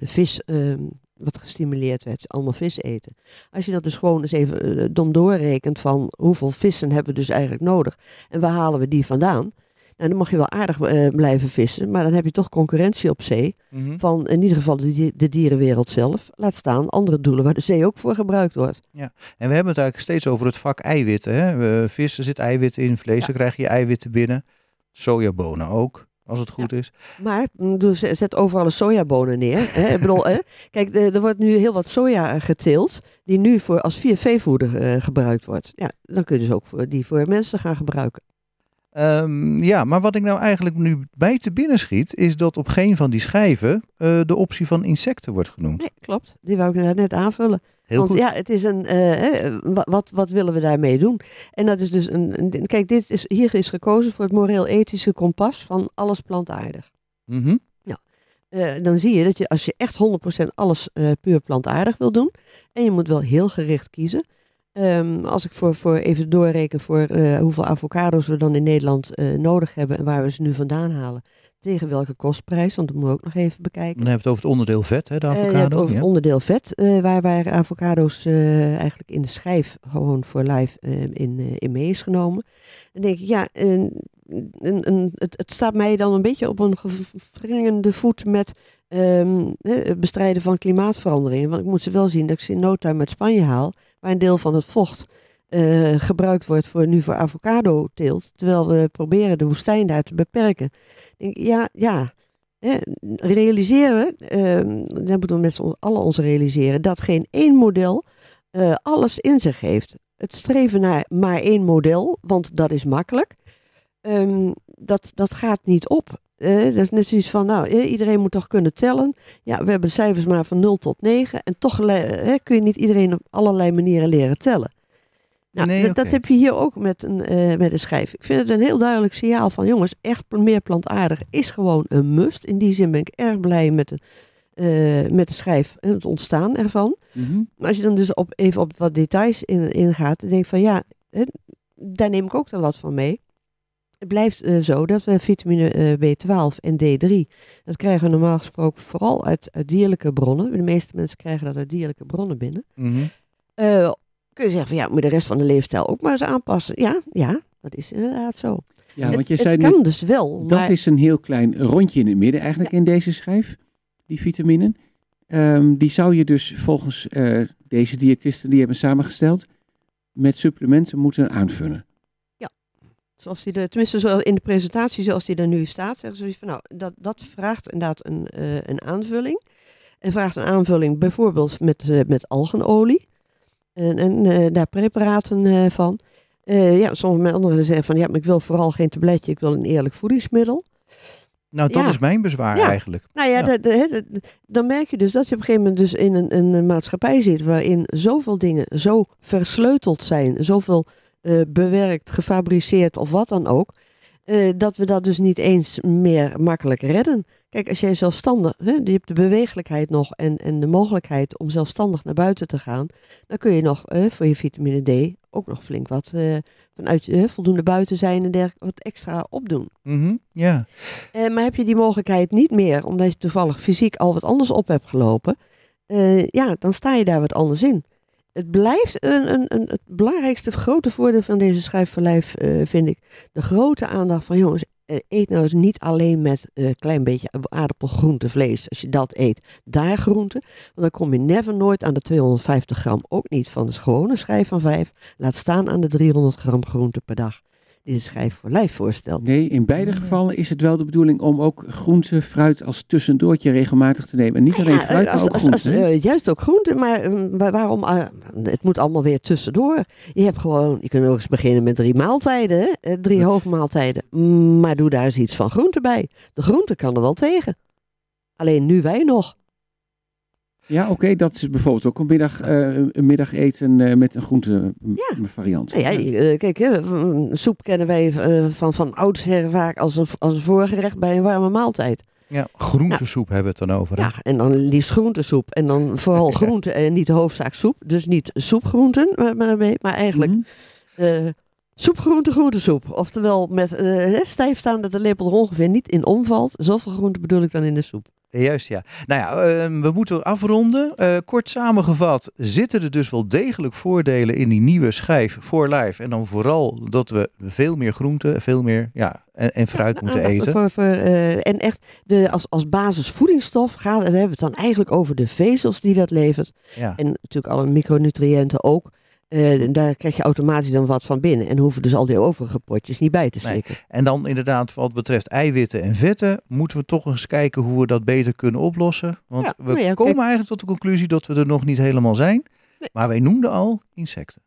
vis, ehm, wat gestimuleerd werd, allemaal vis eten. Als je dat dus gewoon eens even dom doorrekent van hoeveel vissen hebben we dus eigenlijk nodig en waar halen we die vandaan? Nou, dan mag je wel aardig eh, blijven vissen, maar dan heb je toch concurrentie op zee Mhm. van in ieder geval de, de dierenwereld zelf. Laat staan andere doelen waar de zee ook voor gebruikt wordt. En we hebben het eigenlijk steeds over het vak eiwitten. Hè? Vis, er zit eiwit in, vlees, Ja. dan krijg je eiwitten binnen. Sojabonen ook, als het goed is. Maar mm, dus zet- overal een sojabonen neer. Hè? Ik bedoel, hè? Kijk, er wordt nu heel wat soja eh, geteeld, die nu voor, als via veevoeder eh, gebruikt wordt. Ja, dan kun je dus ook voor, die voor mensen gaan gebruiken. Ehm, ja, maar wat ik nou eigenlijk nu bij te binnen schiet, is dat op geen van die schijven eh, de optie van insecten wordt genoemd. Nee, klopt. Die wou ik net- aanvullen. Heel Want goed. ja, het is een. eh, wa- wat, wat willen we daarmee doen? En dat is dus een. een- kijk, dit is, hier is gekozen voor het moreel-ethische kompas van alles plantaardig. Mhm. eh, dan zie je dat je als je echt 100% alles puur plantaardig wil doen, en je moet wel heel gericht kiezen. Ehm, als ik voor, voor even doorreken voor eh, hoeveel avocado's we dan in Nederland eh, nodig hebben en waar we ze nu vandaan halen. Tegen welke kostprijs, want dat moeten we ook nog even bekijken. Dan hebben we het over het onderdeel vet, hè, de Eh, avocado. over ja. het onderdeel vet, waar, waar avocado's eigenlijk in de schijf gewoon voor live eh, in, in mee is genomen. Dan denk ik, ja, een, een, een, het, het staat mij dan een beetje op een wringende voet met ehm, het bestrijden van klimaatverandering. Want ik moet ze wel zien dat ik ze in no time uit Spanje haal, waar een deel van het vocht eh, gebruikt wordt voor, nu voor avocado teelt, terwijl we proberen de woestijn daar te beperken. Denk, ja, ja, hè, realiseren, ehm dat moeten we met z'n allen ons realiseren, dat geen één model eh, alles in zich heeft. Het streven naar maar één model, want dat is makkelijk, ehm, dat, dat gaat niet op. Eh, dat is net zoiets van, nou, iedereen moet toch kunnen tellen. Ja, we hebben cijfers maar van 0 tot 9 en toch kun je niet iedereen op allerlei manieren leren tellen. Nou, Nee, dat, heb je hier ook met een, eh, met een schijf. Ik vind het een heel duidelijk signaal van jongens, echt meer plantaardig is gewoon een must. In die zin ben ik erg blij met de, eh, met de schijf en het ontstaan ervan. Mhm. Maar als je dan dus op, even op wat details in- ingaat, dan denk ik van ja, daar neem ik ook dan wat van mee. Het blijft eh, zo dat we vitamine eh, B12 en D3, dat krijgen we normaal gesproken vooral uit, uit dierlijke bronnen. De meeste mensen krijgen dat uit dierlijke bronnen binnen. Mhm. Eh, kun je zeggen van ja, moet je de rest van de leefstijl ook maar eens aanpassen. Ja, ja, dat is inderdaad zo. Ja, het, want je het zei kan dus wel. dat maar, is een heel klein rondje in het midden eigenlijk in deze schijf, die vitaminen. Ehm, die zou je dus volgens deze diëtisten die hebben samengesteld, met supplementen moeten aanvullen. Zoals die er, tenminste zo in de presentatie zoals die er nu staat, zeggen ze van nou, dat, dat vraagt inderdaad een, eh, een aanvulling. En vraagt een aanvulling bijvoorbeeld met, eh, met algenolie. En, en eh, daar preparaten van. Ja, sommige anderen zeggen van ja, maar ik wil vooral geen tabletje, ik wil een eerlijk voedingsmiddel. Nou, dat Ja. is mijn bezwaar Ja. eigenlijk. Nou ja, Ja. dat- dat- dat- dan merk je dus dat je op een gegeven moment dus in een, een maatschappij zit waarin zoveel dingen zo versleuteld zijn, zoveel eh, bewerkt, gefabriceerd of wat dan ook, eh, dat we dat dus niet eens meer makkelijk redden. Kijk, als jij zelfstandig, hè, je hebt de beweeglijkheid nog en, en de mogelijkheid om zelfstandig naar buiten te gaan, dan kun je nog eh, voor je vitamine D ook nog flink wat eh, vanuit voldoende buiten zijn en dergelijke wat extra opdoen. Mhm, Ja. Maar heb je die mogelijkheid niet meer, omdat je toevallig fysiek al wat anders op hebt gelopen, ja, dan sta je daar wat anders in. Het blijft een, een, een, het belangrijkste grote voordeel van deze schijf voor lijf, eh, vind ik. De grote aandacht van jongens, eh, eet nou eens niet alleen met een klein beetje aardappel, groente, vlees. Als je dat eet, daar groente. Want dan kom je never nooit aan de 250 gram. Ook niet van de gewone schijf van 5. Laat staan aan de 300 gram groente per dag. Die de schijf voor lijf voorstelt. Nee, in beide gevallen is het wel de bedoeling om ook groente, fruit als tussendoortje regelmatig te nemen. En niet alleen Ja, fruit, maar als- ook als- groente. als- eh, juist ook groente, maar eh, wa- waarom? eh, het moet allemaal weer tussendoor. Je hebt gewoon, je kunt ook eens beginnen met drie maaltijden, hè? eh, drie hoofdmaaltijden. Mm, Maar doe daar eens iets van groente bij. De groente kan er wel tegen. Alleen nu wij nog. Ja, oké, dat is bijvoorbeeld ook een, middag, eh, een middageten eh, met een groente Ja. variant. Nou ja, eh, kijk, hè, mm, soep kennen wij van, van oudsher vaak als een, als een voorgerecht bij een warme maaltijd. ja. Groentesoep hebben we het dan over. hè? Ja, en dan liefst groentesoep. En dan vooral groente en niet de hoofdzaak soep. Dus niet soepgroenten, maar, maar, maar eigenlijk Mhm. eh soepgroente, groentesoep. Oftewel met eh, hè, stijf staan dat de lepel er ongeveer niet in omvalt. Zoveel groente bedoel ik dan in de soep. Juist, ja. Nou ja, ehm, we moeten afronden. Eh, kort samengevat zitten er dus wel degelijk voordelen in die nieuwe schijf voor life. En dan vooral dat we veel meer groenten, veel meer ja, en, en fruit moeten Aandacht eten. Voor, voor, eh, en echt de, als, als basisvoedingsstof gaat, dan hebben we het dan eigenlijk over de vezels die dat levert. Ja. En natuurlijk alle micronutriënten ook. Eh, daar krijg je automatisch dan wat van binnen. En hoeven dus al die overige potjes niet bij te Nee. steken. En dan inderdaad wat betreft eiwitten en vetten moeten we toch eens kijken hoe we dat beter kunnen oplossen. Want Ja, we nou ja, komen kijk- eigenlijk tot de conclusie dat we er nog niet helemaal zijn. Nee. Maar wij noemden al insecten.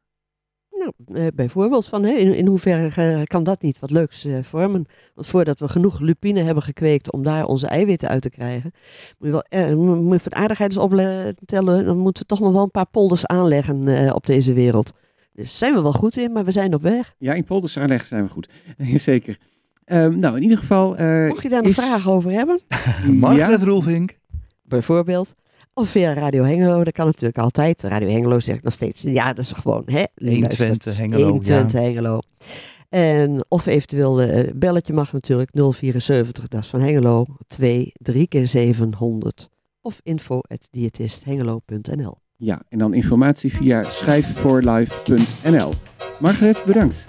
Eh, bijvoorbeeld van hè, in, in hoeverre eh, kan dat niet wat leuks eh, vormen? Want voordat we genoeg lupine hebben gekweekt om daar onze eiwitten uit te krijgen, moet je wel eh, moet je voor de aardigheid eens optellen, dan moeten we toch nog wel een paar polders aanleggen eh, op deze wereld. Dus zijn we wel goed in, maar we zijn op weg. Ja, in polders aanleggen zijn we goed. Zeker. Ehm, nou, in ieder geval... eh, Mocht je daar nog is- vragen over hebben, Margaret Roelvink. bijvoorbeeld. Of via Radio Hengelo, dat kan natuurlijk altijd. Radio Hengelo zeg ik nog steeds. Ja, dat is gewoon, hè? 120 Hengelo, 120 Hengelo. En, of eventueel eh belletje mag natuurlijk 074, dat is van Hengelo, 2 3 keer 700. Of info at diëtisthengelo.nl. Ja, en dan informatie via schrijfvoorlife.nl. Margaret, bedankt.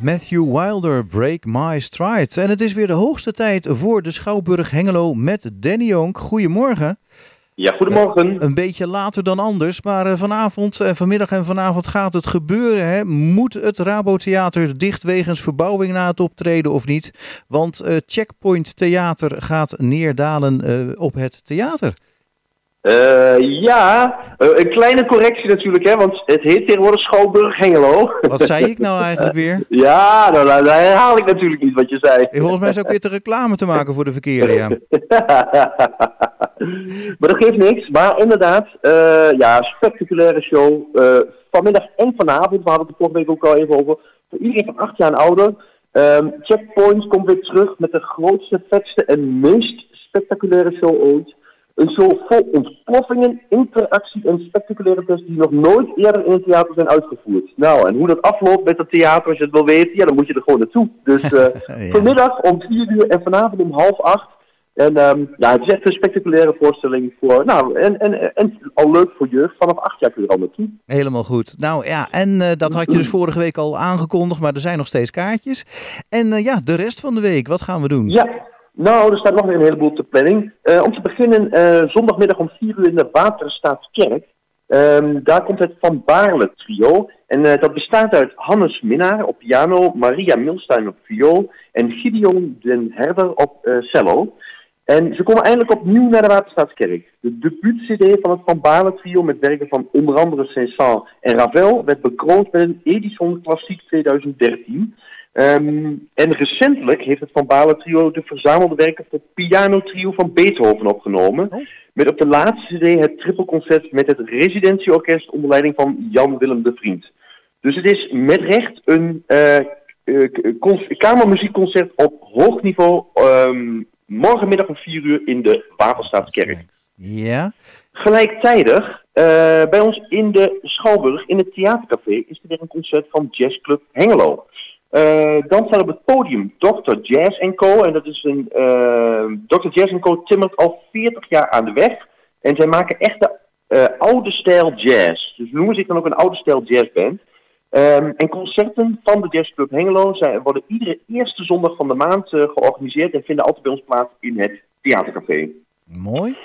Matthew Wilder, Break My Stride. En het is weer de hoogste tijd voor de Schouwburg Hengelo met Danny Jonk. Goedemorgen. Ja, goedemorgen. Een beetje later dan anders, maar eh, vanavond, en vanmiddag en vanavond gaat het gebeuren. Hè? Moet het Rabotheater dicht wegens verbouwing na het optreden of niet? Want eh, Checkpoint Theater gaat neerdalen eh, op het theater. Eh, ja, eh, een kleine correctie natuurlijk, hè, want het heet tegenwoordig Schouwburg Hengelo. Wat zei ik nou eigenlijk weer? Ja, nou, nou, daar herhaal ik natuurlijk niet wat je zei. Volgens mij is ook weer te reclame te maken voor de verkeerde, ja. maar dat geeft niks. Maar inderdaad, eh, ja, spectaculaire show. Vanmiddag en vanavond, we hadden het er vorige week ook al even over. Voor iedereen van acht jaar en ouder. Ehm, Checkpoint komt weer terug met de grootste, vetste en meest spectaculaire show ooit. Een show vol ontploffingen, interactie en spectaculaire tests die nog nooit eerder in het theater zijn uitgevoerd. Nou, en hoe dat afloopt met het theater, als je het wil weten, ja, dan moet je er gewoon naartoe. Dus eh, Ja. vanmiddag om 4 uur en vanavond om half acht. En ehm, ja, het is echt een spectaculaire voorstelling voor, nou, en, en, en al leuk voor jeugd. Vanaf acht jaar kun je er al naartoe. Helemaal goed. Nou ja, en eh, dat had je dus vorige week al aangekondigd, maar er zijn nog steeds kaartjes. En eh, ja, de rest van de week, wat gaan we doen? Ja, nou, er staat nog weer een heleboel de planning. Eh, om te beginnen, eh, zondagmiddag om 4 uur in de Waterstaatskerk. Ehm, daar komt het Van Baarle trio. En eh, dat bestaat uit Hannes Minnaar op piano, Maria Milstein op viool en Gideon den Herder op cello. En ze komen eindelijk opnieuw naar de Waterstaatskerk. De debuut-cd van het Van Baarle trio met werken van onder andere Saint-Saëns en Ravel werd bekroond met een Edison Klassiek 2013. Ehm, en recentelijk heeft het Van Baarle trio de verzamelde werken voor het pianotrio van Beethoven opgenomen. Oh. Met op de laatste cd het trippelconcert met het residentieorkest onder leiding van Jan Willem de Vriend. Dus het is met recht een cons- kamermuziekconcert op hoog niveau. ehm, morgenmiddag om 4 uur in de Waterstaatskerk. Ja. Gelijktijdig, eh, bij ons in de Schouwburg, in het theatercafé, is er weer een concert van Jazzclub Hengelo. Eh, dan staat op het podium Dr. Jazz Co. En dat is een Dr. Jazz Co. timmert al 40 jaar aan de weg. En zij maken echte eh, oude stijl jazz. Dus noemen zich dan ook een oude stijl jazzband. Ehm, en concerten van de Jazzclub Hengelo zijn, worden iedere eerste zondag van de maand eh, georganiseerd en vinden altijd bij ons plaats in het theatercafé. Mooi.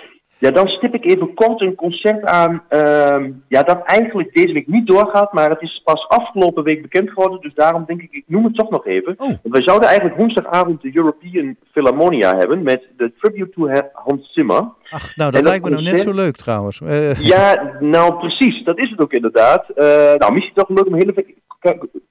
Ja, dan stip ik even kort een concert aan. ehm, ja, dat eigenlijk deze week niet doorgaat, maar het is pas afgelopen week bekend geworden. Dus daarom denk ik, ik noem het toch nog even. Oh. Wij zouden eigenlijk woensdagavond de European Philharmonia hebben met de tribute to Ha- Hans Zimmer. Ach, nou, dat lijkt me nou net concert- zo leuk trouwens. Eh, Ja, nou precies, dat is het ook inderdaad. Eh, nou, misschien toch leuk om heel even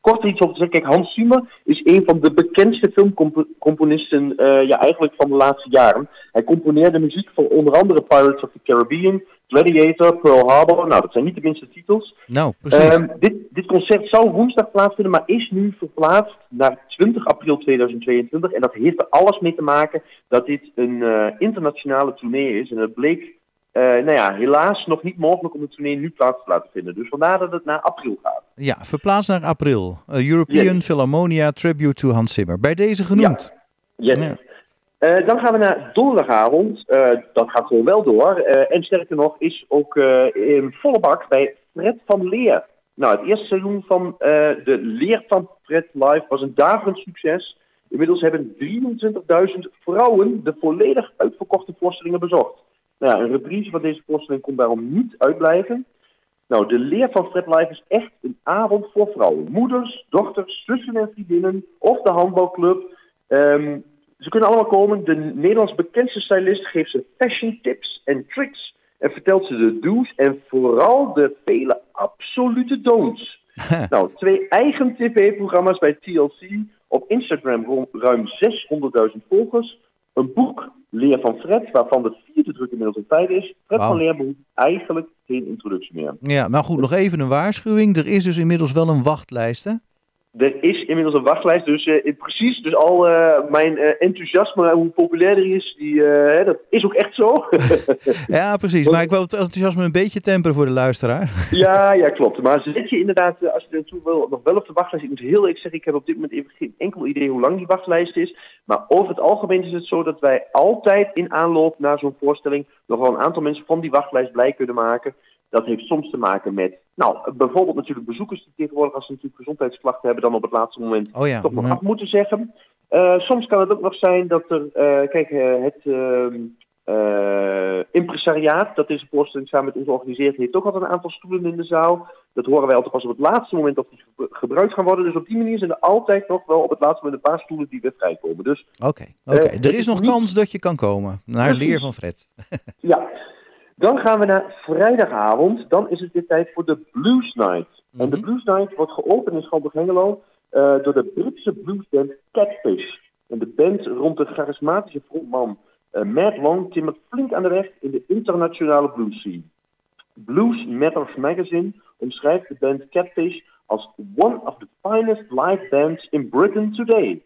kort iets over te zeggen. Kijk, Hans Zimmer is een van de bekendste filmcomponisten eh, ja, eigenlijk van de laatste jaren. Hij componeerde muziek voor onder andere Pirates of the Caribbean, Gladiator, Pearl Harbor. Nou, dat zijn niet de minste titels. nou, precies. Ehm, dit, dit concert zou woensdag plaatsvinden, maar is nu verplaatst naar 20 april 2022. En dat heeft er alles mee te maken dat dit een eh, internationale tournee is. En het bleek, eh, nou ja, helaas nog niet mogelijk om de tournee nu plaats te laten vinden. Dus vandaar dat het naar april gaat. ja, verplaatst naar april. Eh, European Philharmonia Tribute to Hans Zimmer. Bij deze genoemd. Yes. Ja. Eh, dan gaan we naar donderdagavond. Dat gaat gewoon wel door. En sterker nog is ook in volle bak bij Fred van Leer. Nou, het eerste seizoen van de Leer van Fred Live was een daverend succes. Inmiddels hebben 23.000 vrouwen de volledig uitverkochte voorstellingen bezocht. Nou, ja, een reprise van deze voorstelling kon daarom niet uitblijven. Nou, de leer van Fred Live is echt een avond voor vrouwen. Moeders, dochters, zussen en vriendinnen of de handbalclub. Ehm, ze kunnen allemaal komen. De Nederlands bekendste stylist geeft ze fashion tips en tricks. En vertelt ze de do's en vooral de vele absolute don'ts. nou, twee eigen tv-programma's bij TLC. Op Instagram ru- ruim 600.000 volgers. Een boek, Leer van Fred, waarvan de vierde druk inmiddels een feit is. Fred van Leer behoeft eigenlijk geen introductie meer. Ja, maar goed, nog even een waarschuwing. Er is dus inmiddels wel een wachtlijst, hè? Er is inmiddels een wachtlijst, dus eh, precies, dus al eh, mijn eh, enthousiasme, hoe populair die is, die, dat is ook echt zo. Ja, precies. Maar ik wil het enthousiasme een beetje temperen voor de luisteraar. ja, ja, klopt. Maar zit je inderdaad, als je er naartoe wil, nog wel op de wachtlijst. Ik moet heel eerlijk zeggen, ik heb op dit moment even geen enkel idee hoe lang die wachtlijst is. Maar over het algemeen is het zo dat wij altijd in aanloop naar zo'n voorstelling nog wel een aantal mensen van die wachtlijst blij kunnen maken. Dat heeft soms te maken met, nou, bijvoorbeeld natuurlijk bezoekers die tegenwoordig als ze natuurlijk gezondheidsklachten hebben, dan op het laatste moment Oh ja. toch nog af moeten zeggen. Eh, soms kan het ook nog zijn dat er, eh, kijk, eh, het ehm, eh, impresariaat, dat deze voorstelling samen met ons organiseert, heeft ook altijd een aantal stoelen in de zaal. Dat horen wij altijd pas op het laatste moment of die ge- gebruikt gaan worden. Dus op die manier zijn er altijd nog wel op het laatste moment een paar stoelen die weer vrijkomen. Dus Oké, oké. Er is is nog niet- kans dat je kan komen. Naar leer van Fred. ja. Dan gaan we naar vrijdagavond. Dan is het weer tijd voor de Blues Night. En de Mhm. Blues Night wordt geopend in Schouwburg Hengelo eh, door de Britse bluesband Catfish. En de band rond de charismatische frontman eh, Matt Long timmert flink aan de weg in de internationale blues scene. Blues Matters Magazine omschrijft de band Catfish als one of the finest live bands in Britain today.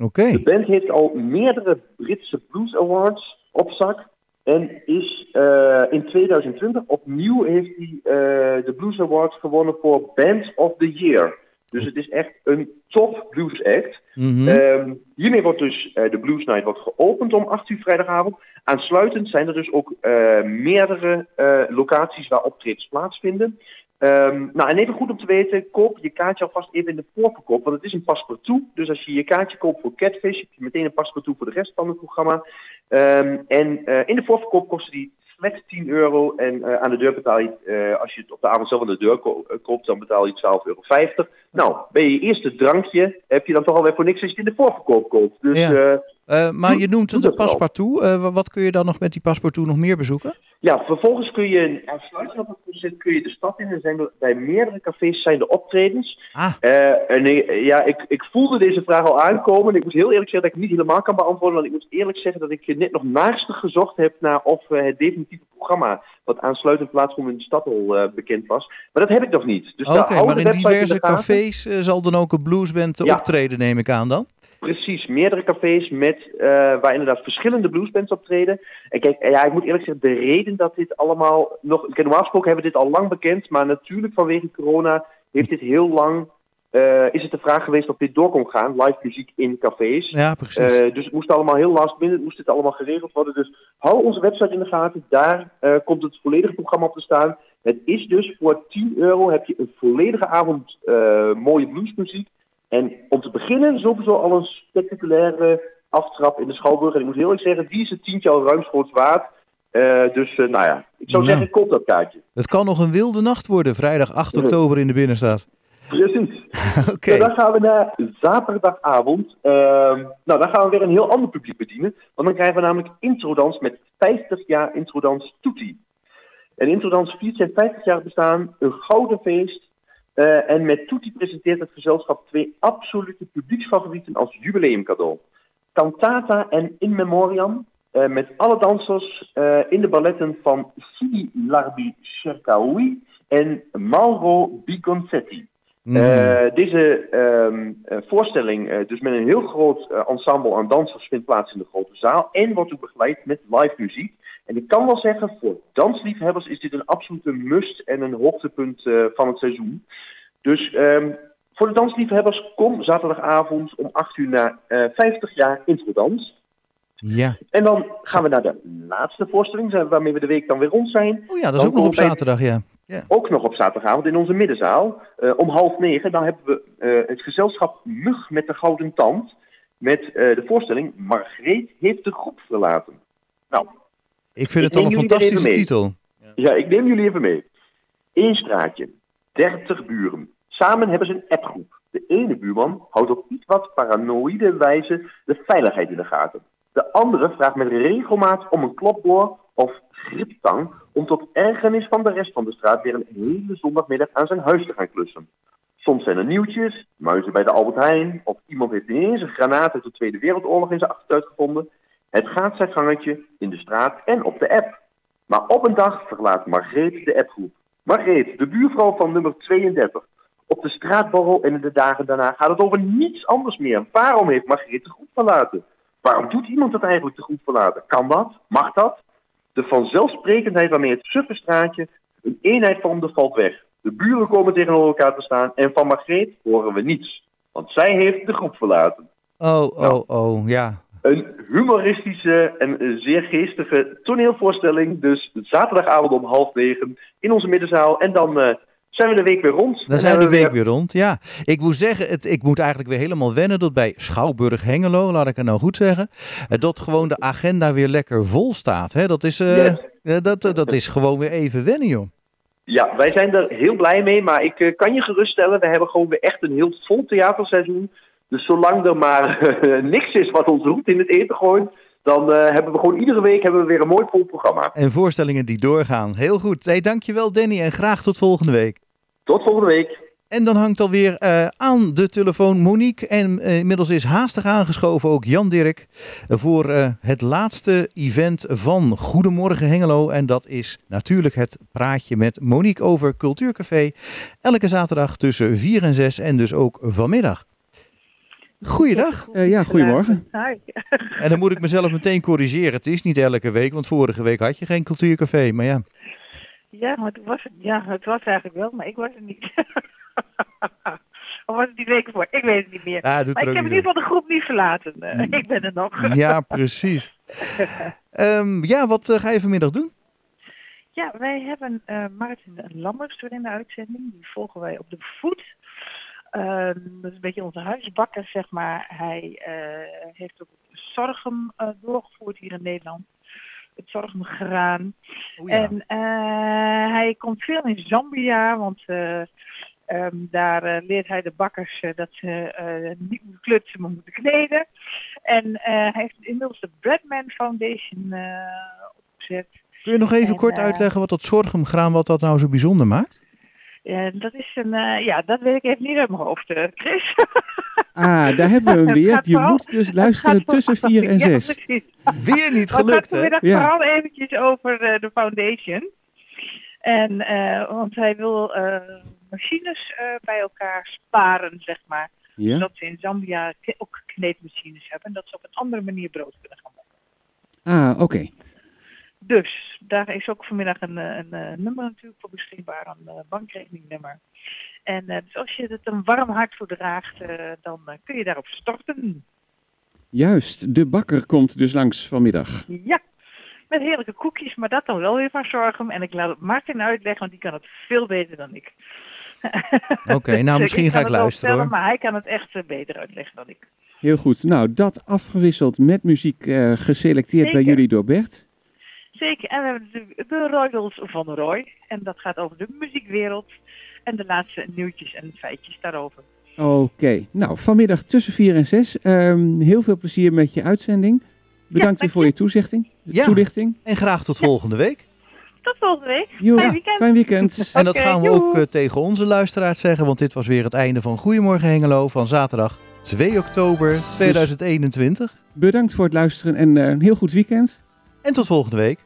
Oké. De band heeft al meerdere Britse Blues Awards op zak. En is eh, in 2020 opnieuw heeft hij eh, de Blues Awards gewonnen voor Band of the Year. Dus het is echt een top blues act. Mhm. Ehm, hiermee wordt dus eh, de Blues Night wordt geopend om 8 uur vrijdagavond. Aansluitend zijn er dus ook meerdere locaties waar optredens plaatsvinden. Ehm, nou, en even goed om te weten, koop je kaartje alvast even in de voorverkoop, want het is een paspartout. Dus als je je kaartje koopt voor Catfish, heb je meteen een paspartout voor de rest van het programma. Ehm, en eh, in de voorverkoop kostte die slechts 10 euro en eh, aan de deur betaal je, eh, als je het op de avond zelf aan de deur ko- koopt, dan betaal je 12,50 euro. Nou, bij je eerste drankje heb je dan toch alweer voor niks als je het in de voorverkoop koopt. Dus Ja. Eh, maar Doe- je noemt doe de paspartout. Eh, wa- wat kun je dan nog met die paspartout nog meer bezoeken? Ja, vervolgens kun je, aansluitend op het concert, kun je de stad in. Er zijn er, bij meerdere cafés zijn de optredens. Ah, Eh, en ja, ik, ik voelde deze vraag al aankomen. Ik moet heel eerlijk zeggen dat ik het niet helemaal kan beantwoorden. Want ik moet eerlijk zeggen dat ik net nog naastig gezocht heb naar of het definitieve programma wat aansluitend plaatsvond in de stad al bekend was. Maar dat heb ik nog niet. Dus oké. hou maar in diverse cafés zal dan ook een bluesband Ja. optreden, neem ik aan dan? Precies, meerdere cafés met, eh, waar inderdaad verschillende bluesbands optreden. En kijk, ja, ik moet eerlijk zeggen, de reden dat dit allemaal nog... Kijk, normaal gesproken hebben we dit al lang bekend, maar natuurlijk vanwege corona heeft dit heel lang... eh, is het de vraag geweest of dit door kon gaan, live muziek in cafés. Ja, precies. Eh, dus het moest allemaal heel last minute, moest dit allemaal geregeld worden. Dus hou onze website in de gaten, daar komt het volledige programma op te staan. Het is dus voor 10 euro heb je een volledige avond mooie bluesmuziek. En om te beginnen sowieso al een spectaculaire aftrap in de Schouwburg. En ik moet heel erg zeggen, die is het tientje al ruimschoots waard. Eh, dus eh, nou ja, ik zou Nou. zeggen, koop dat kaartje. Het kan nog een wilde nacht worden, vrijdag 8 Ja. oktober in de binnenstad. Precies. Oké. Dan gaan we naar zaterdagavond. Ehm, nou, dan gaan we weer een heel ander publiek bedienen. Want dan krijgen we namelijk introdans met 50 jaar introdans Toetie. En introdans viert zijn 50 jaar bestaan, een gouden feest. Eh, en met Toetie presenteert het gezelschap twee absolute publieksfavorieten als jubileumcadeau. Cantata en In Memoriam. eh, met alle dansers eh, in de balletten van Sidi Larbi Cherkaoui en Mauro Bigonzetti. Eh, deze ehm, eh, voorstelling, dus met een heel groot ensemble aan dansers, vindt plaats in de grote zaal en wordt ook begeleid met live muziek. En ik kan wel zeggen, voor dansliefhebbers is dit een absolute must en een hoogtepunt eh, van het seizoen. Dus ehm, voor de dansliefhebbers, kom zaterdagavond om 8 uur naar eh 50 jaar introdans. Ja. En dan gaan we naar de laatste voorstelling, waarmee we de week dan weer rond zijn. Oh ja, dat is Dan ook nog op zaterdag, ja. Ook nog op zaterdagavond in onze middenzaal. eh, om half negen, dan hebben we eh, het gezelschap Mug met de Gouden Tand. Met eh, de voorstelling Margreet heeft de groep verlaten. Nou, Ik vind Ik het al een fantastische titel. ja, ik neem jullie even mee. Eén straatje, 30 buren. Samen hebben ze een appgroep. De ene buurman houdt op iets wat paranoïde wijze de veiligheid in de gaten. De andere vraagt met regelmaat om een klopboor of griptang om tot ergernis van de rest van de straat weer een hele zondagmiddag aan zijn huis te gaan klussen. Soms zijn er nieuwtjes, muizen bij de Albert Heijn, of iemand heeft ineens een granaat uit de Tweede Wereldoorlog in zijn achtertuin gevonden. Het gaat zijn gangetje in de straat en op de app. Maar op een dag verlaat Margreet de appgroep. Margreet, de buurvrouw van nummer 32. Op de straatborrel en in de dagen daarna gaat het over niets anders meer. Waarom heeft Margreet de groep verlaten? Waarom doet iemand dat eigenlijk de groep verlaten? Kan dat? Mag dat? De vanzelfsprekendheid waarmee het suffe straatje een eenheid vormde valt weg. De buren komen tegenover elkaar te staan en van Margreet horen we niets. Want zij heeft de groep verlaten. Oh, Nou. oh, oh, ja. Een humoristische en zeer geestige toneelvoorstelling. Dus zaterdagavond om half negen in onze middenzaal. En dan eh, zijn we de week weer rond. Dan zijn we de week weer rond. Ja, ik moet zeggen, het, ik moet eigenlijk weer helemaal wennen dat bij Schouwburg Hengelo, laat ik het nou goed zeggen, eh, dat gewoon de agenda weer lekker vol staat. Hè? Dat, is, eh, Yes. dat, dat is gewoon weer even wennen, joh. Ja, wij zijn er heel blij mee. Maar ik kan je geruststellen, we hebben gewoon weer echt een heel vol theaterseizoen. Dus zolang er maar eh, niks is wat ons roept in het eten gooit, dan eh, hebben we gewoon iedere week hebben we weer een mooi vol programma. En voorstellingen die doorgaan. Heel goed. Hey, dankjewel Danny en graag tot volgende week. Tot volgende week. En dan hangt alweer eh aan de telefoon Monique. En inmiddels is haastig aangeschoven ook Jan Dirk. voor het laatste event van Goedemorgen Hengelo. En dat is natuurlijk het praatje met Monique over Cultuurcafé. Elke zaterdag tussen 4 en 6 en dus ook vanmiddag. Goeiedag. Eh, ja, goedemorgen. Hi. En dan moet ik mezelf meteen corrigeren. Het is niet elke week, want vorige week had je geen Cultuurcafé. Maar ja, Ja, maar het was, ja, het was eigenlijk wel, maar ik was er niet. of was het die weken voor? Ik weet het niet meer. ah, doet Maar ik heb in niet ieder geval de groep niet verlaten. Eh, ik ben er nog. Ja, precies. Ehm, ja, wat eh, ga je vanmiddag doen? Ja, wij hebben eh Martin Lammers weer in de uitzending. Die volgen wij op de voet. Ehm, dat is een beetje onze huisbakker, zeg maar. Hij eh, heeft ook Zorgem eh, doorgevoerd hier in Nederland. Het Zorgemgraan. Oh, ja. En eh, hij komt veel in Zambia, want eh, Ehm, daar leert hij de bakkers dat ze niet moeten klutsen, maar moeten kneden. En hij heeft inmiddels de Breadman Foundation opgezet. Kun je nog even En, kort uitleggen wat dat zorgumgraan, wat dat nou zo bijzonder maakt? En dat is een, eh, ja, dat weet ik even niet uit mijn hoofd, eh, Chris. Ah, daar hebben we hem Het weer. Je vooral- moet dus luisteren tussen 4 en Ja, 6. precies. Weer niet Maar het gaat gelukt, vanmiddag Ja. vooral eventjes over eh, de foundation. En, eh, want hij wil eh, machines eh, bij elkaar sparen, zeg maar. Ja? Zodat ze in Zambia ook kneedmachines hebben. En dat ze op een andere manier brood kunnen gaan maken. Ah, oké. Dus daar is ook vanmiddag een, eh, een, eh, nummer natuurlijk voor beschikbaar, een eh, bankrekeningnummer. En eh, dus als je het een warm hart voor draagt, eh, dan kun je daarop storten. Juist, de bakker komt dus langs vanmiddag. Ja, met heerlijke koekjes, maar dat dan wel weer van zorgen. En ik laat het Martin uitleggen, want die kan het veel beter dan ik. Oké, nou, Dus misschien ga ik luisteren, hoor. Maar hij kan het echt beter uitleggen dan ik. Heel goed. Nou, dat afgewisseld met muziek eh, geselecteerd bij jullie door Bert. Zeker, en we hebben natuurlijk de Royals van Roy. En dat gaat over de muziekwereld. En de laatste nieuwtjes en feitjes daarover. Oké, nou vanmiddag tussen 4 en 6. Ehm, heel veel plezier met je uitzending. Bedankt weer dank voor je toezichting, Ja. toelichting. En graag tot volgende week. Tot volgende week. Jo, Fijn weekend. fijn weekend. En dat gaan we joe. ook eh, tegen onze luisteraars zeggen, want dit was weer het einde van Goedemorgen Hengelo van zaterdag 2 oktober 2021. Bedankt voor het luisteren en eh, een heel goed weekend. En tot volgende week.